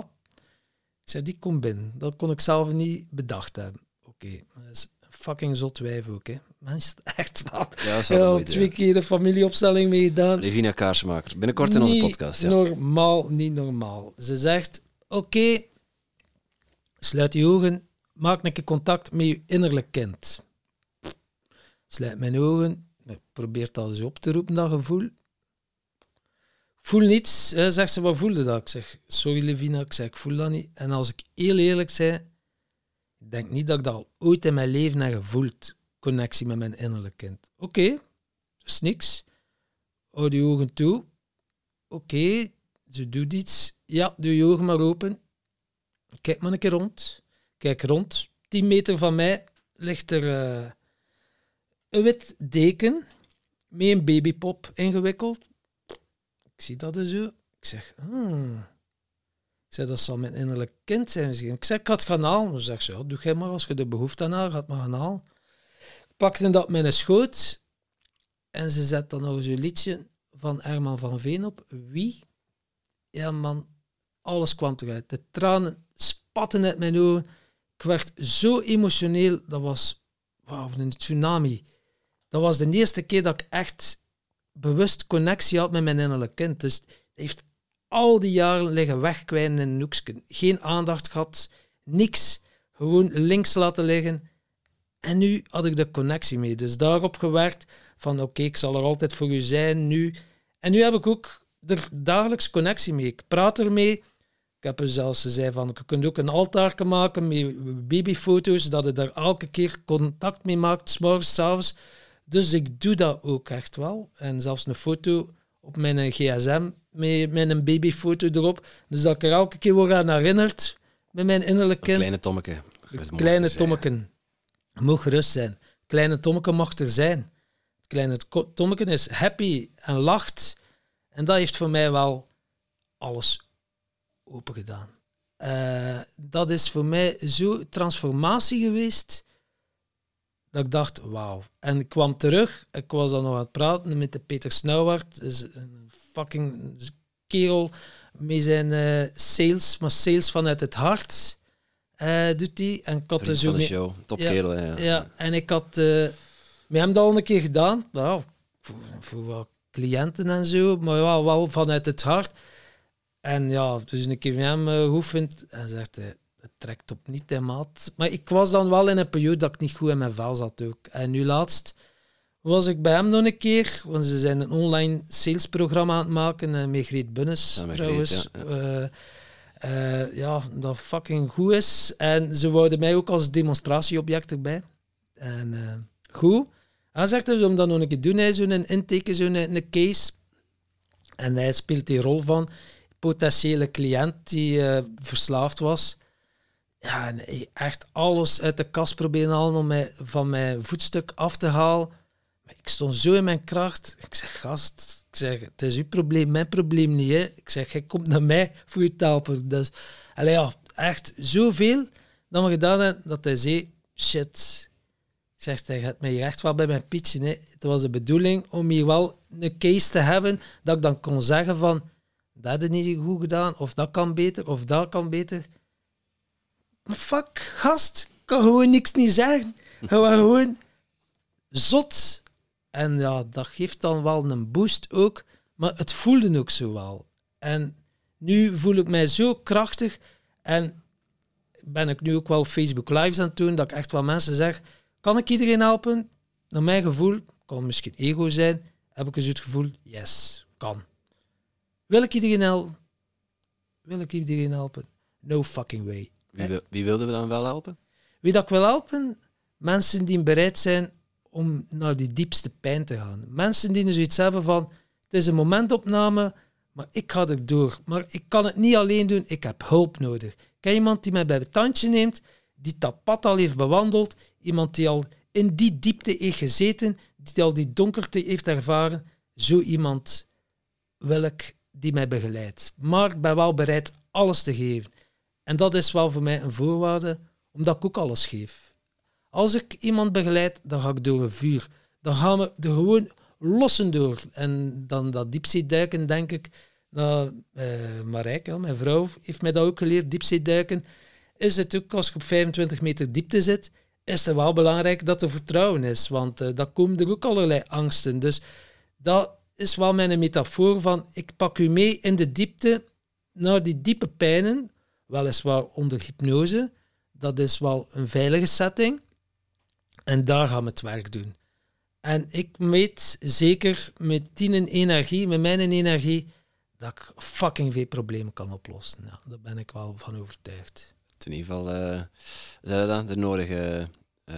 Ik zeg, die komt binnen. Dat kon ik zelf niet bedacht hebben. Oké, dat is fucking zot wijf ook, hè. Mensen, echt wel. Ja, ja twee keer de familieopstelling meegedaan. Levina Kaarsmaker. Binnenkort in onze podcast. Ja. normaal, niet normaal. Ze zegt, oké, sluit je ogen, maak een keer contact met je innerlijk kind. Sluit mijn ogen, probeer dat eens op te roepen, dat gevoel. Voel niets, hè, zegt ze, wat voelde dat? Ik zeg, sorry Levina, ik zeg, ik voel dat niet. En als ik heel eerlijk zei, ik denk niet dat ik dat al ooit in mijn leven heb gevoeld connectie met mijn innerlijk kind. Oké, okay, is niks. Houd je ogen toe. Oké, ze doet iets. Ja, doe je ogen maar open. Kijk maar een keer rond. Kijk rond. 10 meter van mij ligt er uh, een wit deken met een babypop ingewikkeld. Ik zie dat zo. Ik zeg, hmm. Ik zeg, dat zal mijn innerlijk kind zijn misschien. Ik zeg, ik had gaan halen. Dan zegt ze, doe jij maar als je de behoefte aan hebt, gaat maar gaan halen. Pakte dat met een schoot en ze zet dan nog zo'n liedje van Herman van Veen op. Wie? Ja man, alles kwam eruit. De tranen spatten uit mijn ogen. Ik werd zo emotioneel. Dat was wauw, een tsunami. Dat was de eerste keer dat ik echt bewust connectie had met mijn innerlijk kind. Dus heeft al die jaren liggen wegkwijnen in een hoekje. Geen aandacht gehad, niks. Gewoon links laten liggen. En nu had ik de connectie mee. Dus daarop gewerkt van oké, ik zal er altijd voor u zijn nu. En nu heb ik ook er dagelijks connectie mee. Ik praat ermee. Ik heb er zelfs gezegd van, je kunt ook een altaar maken met babyfoto's, dat je daar elke keer contact mee maakt, s'morgens, s'avonds. Dus ik doe dat ook echt wel. En zelfs een foto op mijn gsm met, met een babyfoto erop. Dus dat ik er elke keer word aan herinnerd met mijn innerlijk kind. Kleine Tommeke. Kleine Tommeken. Moet gerust zijn. Kleine Tommeke mag er zijn. Kleine Tommeke is happy en lacht. En dat heeft voor mij wel alles open gedaan. Uh, dat is voor mij zo transformatie geweest dat ik dacht, wauw. En ik kwam terug, ik was dan nog aan het praten met de Peter Snauwaard, is een fucking kerel met zijn uh, sales, maar sales vanuit het hart uh, doet hij. En ik had dus zo de show, top ja, kerel. Ja. ja, en ik had uh, met hem dat al een keer gedaan, nou, voor, voor wat cliënten en zo, maar wel, wel vanuit het hart. En ja, dus een keer met hem uh, geoefend en zegt hij, het trekt op niet in maat. Maar ik was dan wel in een periode dat ik niet goed in mijn vel zat ook. En nu laatst was ik bij hem nog een keer, want ze zijn een online salesprogramma aan het maken met Greet Bunnes ja, trouwens. Greet, ja, ja. Uh, ja, dat fucking goed is. En ze wouden mij ook als demonstratieobject erbij. En goed. Hij zegt hem om dat nog een keer doen, hij zo'n intake, zo'n een case. En hij speelt die rol van potentiële cliënt die uh, verslaafd was. Ja, echt alles uit de kast proberen halen om mij, van mijn voetstuk af te halen. Ik stond zo in mijn kracht. Ik zeg, gast, ik zeg, het is uw probleem, mijn probleem niet. Hè. Ik zeg, hij komt naar mij voor je helpen. Dus, allee, ja, echt zoveel dat we gedaan hebben, dat hij zei, shit, zegt hij gaat mij echt wel bij mijn pitchen. Hè. Het was de bedoeling om hier wel een case te hebben dat ik dan kon zeggen van dat is niet goed gedaan, of dat kan beter, of dat kan beter. Maar fuck, gast, ik kan gewoon niks niet zeggen. Gewoon zot. En ja, dat geeft dan wel een boost ook, maar het voelde ook zo wel. En nu voel ik mij zo krachtig en ben ik nu ook wel Facebook Lives aan het doen, dat ik echt wel mensen zeg, kan ik iedereen helpen? Naar mijn gevoel, kan misschien ego zijn, heb ik dus het gevoel, yes, kan. Wil ik iedereen helpen? Wil ik iedereen helpen? No fucking way. Wie, wie wilden we dan wel helpen? Wie dat ik wil helpen? Mensen die bereid zijn om naar die diepste pijn te gaan. Mensen die zoiets hebben van, het is een momentopname, maar ik ga er door. Maar ik kan het niet alleen doen, ik heb hulp nodig. Ken iemand die mij bij het tandje neemt, die dat pad al heeft bewandeld, iemand die al in die diepte heeft gezeten, die al die donkerte heeft ervaren, zo iemand wil ik die mij begeleidt. Maar ik ben wel bereid alles te geven. En dat is wel voor mij een voorwaarde, omdat ik ook alles geef. Als ik iemand begeleid, dan ga ik door een vuur. Dan gaan we er gewoon lossen door. En dan dat diepzeeduiken, denk ik, dat uh, Marijke, mijn vrouw, heeft mij dat ook geleerd, diepzeeduiken. Is het ook als je op 25 meter diepte zit, is het wel belangrijk dat er vertrouwen is. Want uh, dan komen er ook allerlei angsten. Dus dat is wel mijn metafoor van ik pak u mee in de diepte naar die diepe pijnen, weliswaar onder hypnose. Dat is wel een veilige setting. En daar gaan we het werk doen. En ik meet zeker met tien energie, met mijn energie, dat ik fucking veel problemen kan oplossen. Ja, daar ben ik wel van overtuigd. In ieder geval uh, zijn dan de nodige uh,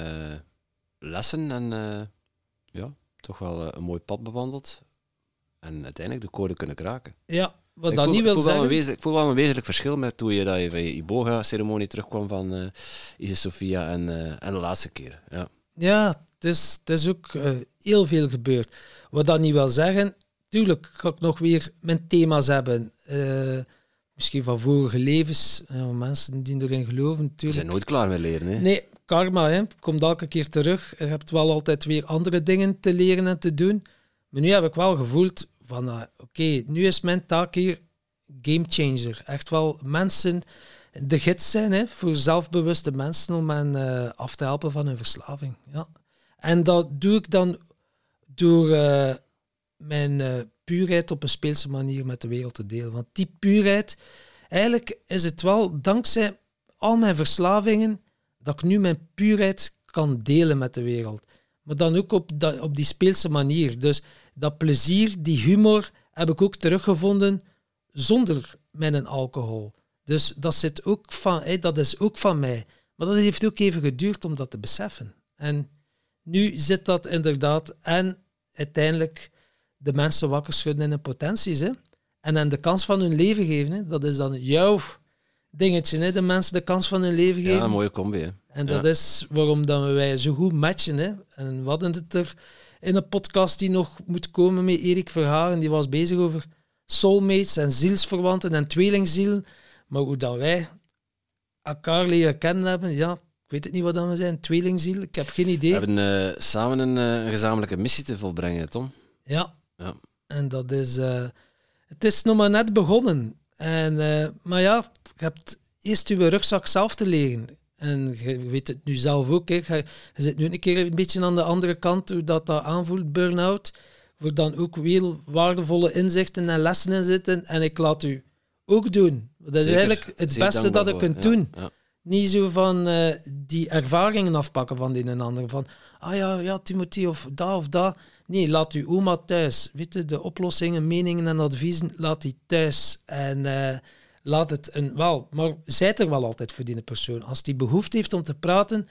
lessen en uh, ja, toch wel een mooi pad bewandeld en uiteindelijk de code kunnen kraken. Ja, wat dat niet wil voel zeggen... Wel ik voel wel een wezenlijk verschil met toen je, dat je van je Iboga-ceremonie terugkwam van uh, Isis Sofia en, en de laatste keer. Ja, ja het, is, het is ook uh, heel veel gebeurd. Wat dat niet wil zeggen... tuurlijk ga ik nog weer mijn thema's hebben. Eh, misschien van vorige levens. Ja, mensen die erin geloven, natuurlijk. zijn nooit klaar met leren, hè? Nee, karma, hè. komt elke keer terug. Je hebt wel altijd weer andere dingen te leren en te doen. Maar nu heb ik wel gevoeld van, oké, nu is mijn taak hier gamechanger. Echt wel mensen de gids zijn hè, voor zelfbewuste mensen om hen eh, af te helpen van hun verslaving. Ja. En dat doe ik dan door eh, mijn eh, puurheid op een speelse manier met de wereld te delen. Want die puurheid, eigenlijk is het wel dankzij al mijn verslavingen dat ik nu mijn puurheid kan delen met de wereld. Maar dan ook op, dat, op die speelse manier. Dus dat plezier, die humor, heb ik ook teruggevonden zonder mijn alcohol. Dus dat, zit ook van, hé, dat is ook van mij. Maar dat heeft ook even geduurd om dat te beseffen. En nu zit dat inderdaad en uiteindelijk de mensen wakker schudden in hun potenties. Hè? En hen de kans van hun leven geven. Hè? Dat is dan jouw dingetje. Hè? De mensen de kans van hun leven geven. Ja, een mooie combi, hè? En dat is waarom dat wij zo goed matchen. Hè. En we hadden het er in een podcast die nog moet komen met Erik Verhagen. Die was bezig over soulmates en zielsverwanten en tweelingzielen. Maar hoe dat wij elkaar leren kennen hebben, ja, ik weet het niet wat dat we zijn. Tweelingziel, ik heb geen idee. We hebben eh, samen een eh, gezamenlijke missie te volbrengen, Tom. Ja. Ja. En dat is... eh, het is nog maar net begonnen. En, maar ja, je hebt eerst je rugzak zelf te legen. En je weet het nu zelf ook. Hè. Je, je zit nu een keer een beetje aan de andere kant, hoe dat, dat aanvoelt, burn-out. Waar dan ook heel waardevolle inzichten en lessen in zitten. En ik laat u ook doen. Dat is Zeker. eigenlijk het Zeer beste dat je voor. kunt doen. ja. Niet zo van eh, die ervaringen afpakken van de een en ander. Van, ah ja, ja, Timothy, of dat of dat. Nee, laat uw oma thuis. Weet je, de oplossingen, meningen en adviezen, laat die thuis. En eh, laat het een... Wel, maar zijt er wel altijd voor die persoon. Als die behoefte heeft om te praten,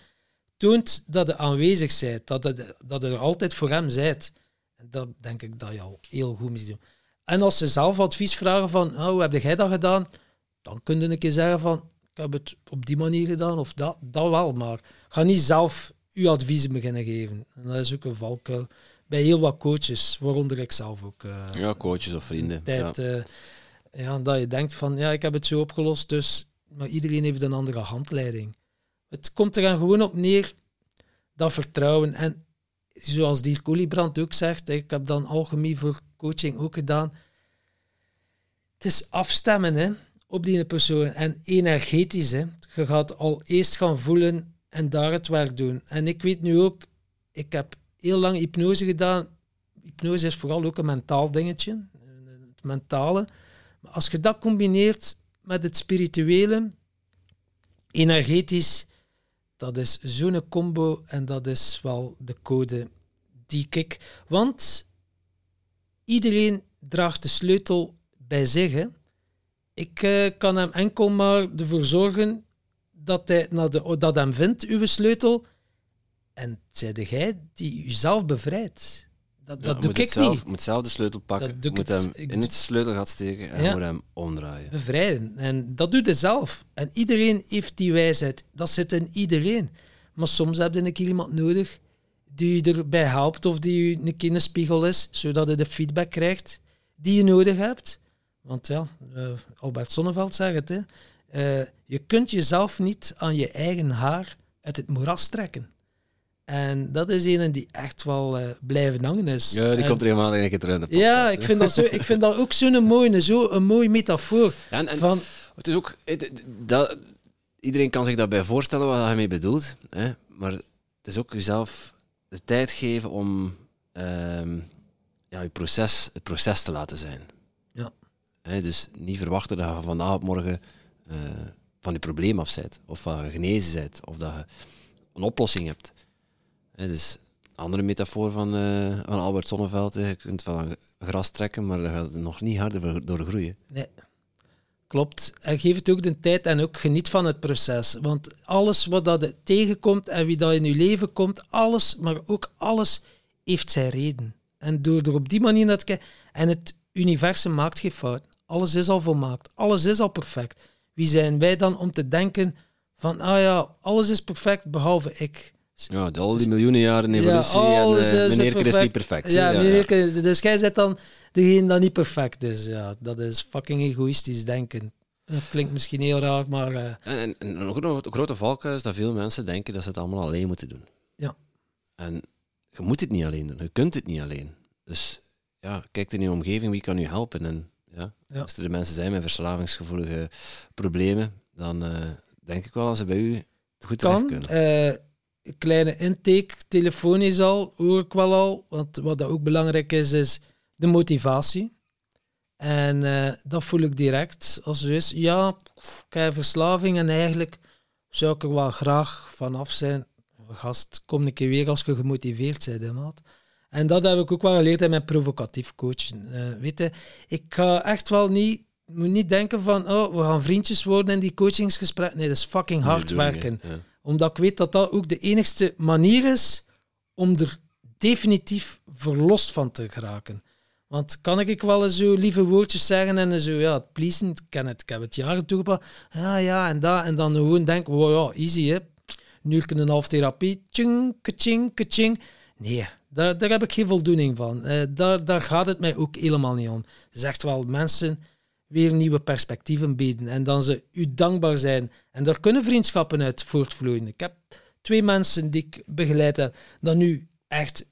toont dat je aanwezig bent. Dat dat er altijd voor hem bent. En dat denk ik dat je al heel goed moet doen. En als ze zelf advies vragen van, oh, hoe heb jij dat gedaan? Dan kun je een keer zeggen van, ik heb het op die manier gedaan of dat, dat wel, maar ga niet zelf uw adviezen beginnen geven. En dat is ook een valkuil bij heel wat coaches, waaronder ik zelf ook. eh, ja, coaches of vrienden. Ja. tijd, eh, ja, dat je denkt van, ja, ik heb het zo opgelost, dus, maar iedereen heeft een andere handleiding. Het komt er gewoon op neer, dat vertrouwen. En zoals Dirk Oliebrand ook zegt, ik heb dan alchemie voor coaching ook gedaan. Het is afstemmen hè, op die persoon en energetisch. Hè. Je gaat al eerst gaan voelen en daar het werk doen. En ik weet nu ook, ik heb heel lang hypnose gedaan. Hypnose is vooral ook een mentaal dingetje, het mentale. Maar als je dat combineert met het spirituele, energetisch, dat is zo'n combo en dat is wel de code die ik... Want iedereen draagt de sleutel bij zich. Hè. Ik eh, kan hem enkel maar ervoor zorgen dat hij naar de, dat hem vindt, uw sleutel. En het jij die jezelf bevrijdt. Dat, Ja, dat doe ik zelf, niet. je moet zelf de sleutel pakken. Moet het- hem in het sleutelgat steken en Ja. moet hem omdraaien. bevrijden. En dat doet hij zelf. En iedereen heeft die wijsheid. Dat zit in iedereen. Maar soms heb je een keer iemand nodig die je erbij helpt of die je een keer een spiegel is, zodat je de feedback krijgt die je nodig hebt. Want ja, eh, Albert Sonneveld zegt het, hè. Eh, je kunt jezelf niet aan je eigen haar uit het moeras trekken. En dat is een die echt wel eh, blijven hangen is. Ja, die En- komt er helemaal in keer terug Ja, ik vind dat, zo, ik vind dat ook zo'n mooie, zo een mooie metafoor. Ja, en, en Van, het is ook... het- dat, iedereen kan zich daarbij voorstellen wat hij mee bedoelt. Hè? Maar het is ook jezelf de tijd geven om ehm, ja, je proces, het proces te laten zijn. Ja. Hè, dus niet verwachten dat je vandaag op morgen eh, van je probleem af bent. Of dat je genezen bent. Of dat je een oplossing hebt. Hè, dus een andere metafoor van, eh, van Albert Sonneveld. Je kunt wel een gras trekken, maar daar gaat het nog niet harder door groeien. Nee, klopt. En geef het ook de tijd en ook geniet van het proces. Want alles wat dat tegenkomt en wie dat in je leven komt, alles, maar ook alles, heeft zijn reden. En door er op die manier naar te kijken... En het universum maakt geen fout. Alles is al volmaakt. Alles is al perfect. Wie zijn wij dan om te denken van, ah ja, alles is perfect behalve ik. Ja, de- al die miljoenen jaren Ja, evolutie alles en is meneer is perfect. niet perfect. Ja, meneer dus jij zit dan degene dat niet perfect is. Ja, dat is fucking egoïstisch denken. Dat klinkt misschien heel raar, maar eh, En, en, en een grote, valkuil is dat veel mensen denken dat ze het allemaal alleen moeten doen. Ja. En je moet het niet alleen doen, je kunt het niet alleen. Dus ja, kijk in je omgeving, wie kan je helpen? En ja, Ja. als er de mensen zijn met verslavingsgevoelige problemen, dan eh, denk ik wel dat ze bij u goed terecht kan. kunnen. Kleine intake, telefonisch al, hoor ik wel al. Want wat dat ook belangrijk is, is de motivatie. En eh, dat voel ik direct. Als er is, ja, ik heb verslaving en eigenlijk zou ik er wel graag vanaf zijn. Gast, kom een keer weer als je gemotiveerd bent, hè, maat. En dat heb ik ook wel geleerd in mijn provocatief coachen. Eh, weet je, ik ga echt wel niet, moet niet denken van, oh, we gaan vriendjes worden in die coachingsgesprekken. Nee, dat is fucking hard werken. Ja. Omdat ik weet dat dat ook de enigste manier is om er definitief verlost van te geraken. Want kan ik wel eens zo lieve woordjes zeggen en zo, ja, het pleasen, ik ken het, ik heb het jaren toegepast. Ja, ja, en dat, en dan gewoon denken, wow, ja, easy, hè. Nu een een half therapie, tjing, kaching, kaching. Nee, daar, daar heb ik geen voldoening van. Eh, daar, daar gaat het mij ook helemaal niet om. Echt wel mensen weer nieuwe perspectieven bieden en dan ze u dankbaar zijn. En daar kunnen vriendschappen uit voortvloeien. Ik heb twee mensen die ik begeleid heb, dat nu echt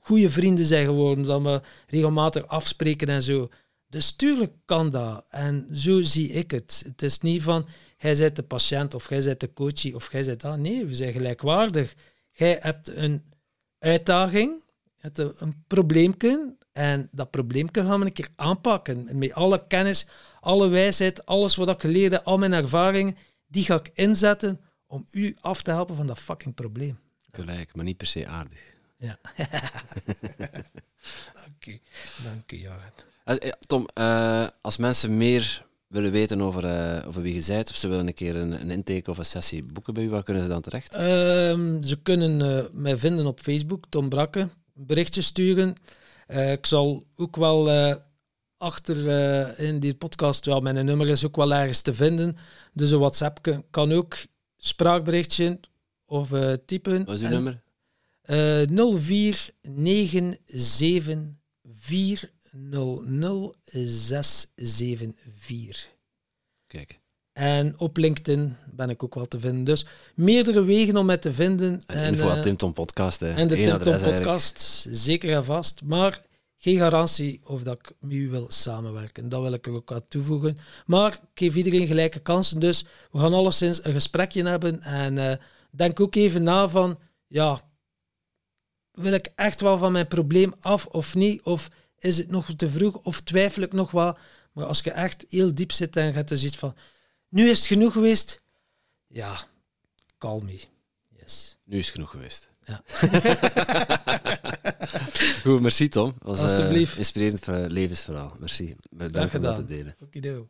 goede vrienden zijn geworden, dat we regelmatig afspreken en zo. Dus tuurlijk kan dat. En zo zie ik het. Het is niet van, jij bent de patiënt of jij bent de coachie of jij bent dat. Nee, we zijn gelijkwaardig. Jij hebt een uitdaging, hebt een- probleempje en dat probleempje gaan we een keer aanpakken. En met alle kennis, alle wijsheid, alles wat ik geleerd heb, al mijn ervaringen, die ga ik inzetten om u af te helpen van dat fucking probleem. Gelijk, maar niet per se aardig. Ja. Dank u. Dank u, Jorrit. Eh, eh, Tom, eh, als mensen meer willen weten over, over wie je bent, of ze willen een keer een, een intake of een sessie boeken bij u, waar kunnen ze dan terecht? Ehm, ze kunnen mij vinden op Facebook, Tom Brakke. Een berichtje sturen. Eh, ik zal ook wel eh, achter eh, in die podcast, wel, mijn nummer is ook wel ergens te vinden. Dus een WhatsApp kan- kan ook spraakberichtje of typen. Wat is uw En, nummer? eh 0497400674. Kijk. En op LinkedIn ben ik ook wel te vinden. Dus meerdere wegen om mij te vinden. En, En, info eh, Tim Tom Podcast. Hè. en de Eén Tim adres Tom eigenlijk. podcast, zeker en vast. Maar geen garantie of dat ik met u wil samenwerken. Dat wil ik er ook aan toevoegen. Maar ik geef iedereen gelijke kansen. Dus we gaan alleszins een gesprekje hebben. En eh, denk ook even na van, ja, wil ik echt wel van mijn probleem af of niet? Of is het nog te vroeg? Of twijfel ik nog wat? Maar als je echt heel diep zit en je hebt dus iets van, nu is het genoeg geweest. Ja, call me. Yes. Nu is het genoeg geweest. Ja. Goed, merci Tom. Was eh, Alsjeblieft. inspirerend eh, levensverhaal. Merci. Bedankt om dat te delen. Okido.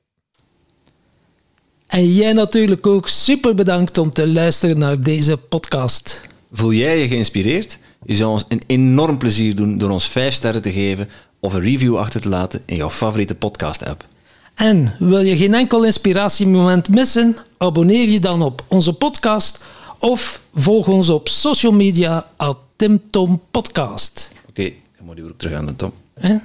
En jij natuurlijk ook super bedankt om te luisteren naar deze podcast. Voel jij je geïnspireerd? Je zou ons een enorm plezier doen door ons 5 sterren te geven of een review achter te laten in jouw favoriete podcast-app. En wil je geen enkel inspiratiemoment missen? Abonneer je dan op onze podcast of volg ons op social media at TimTom Podcast. Oké, dan moet je weer terug aan de Tom. Hè?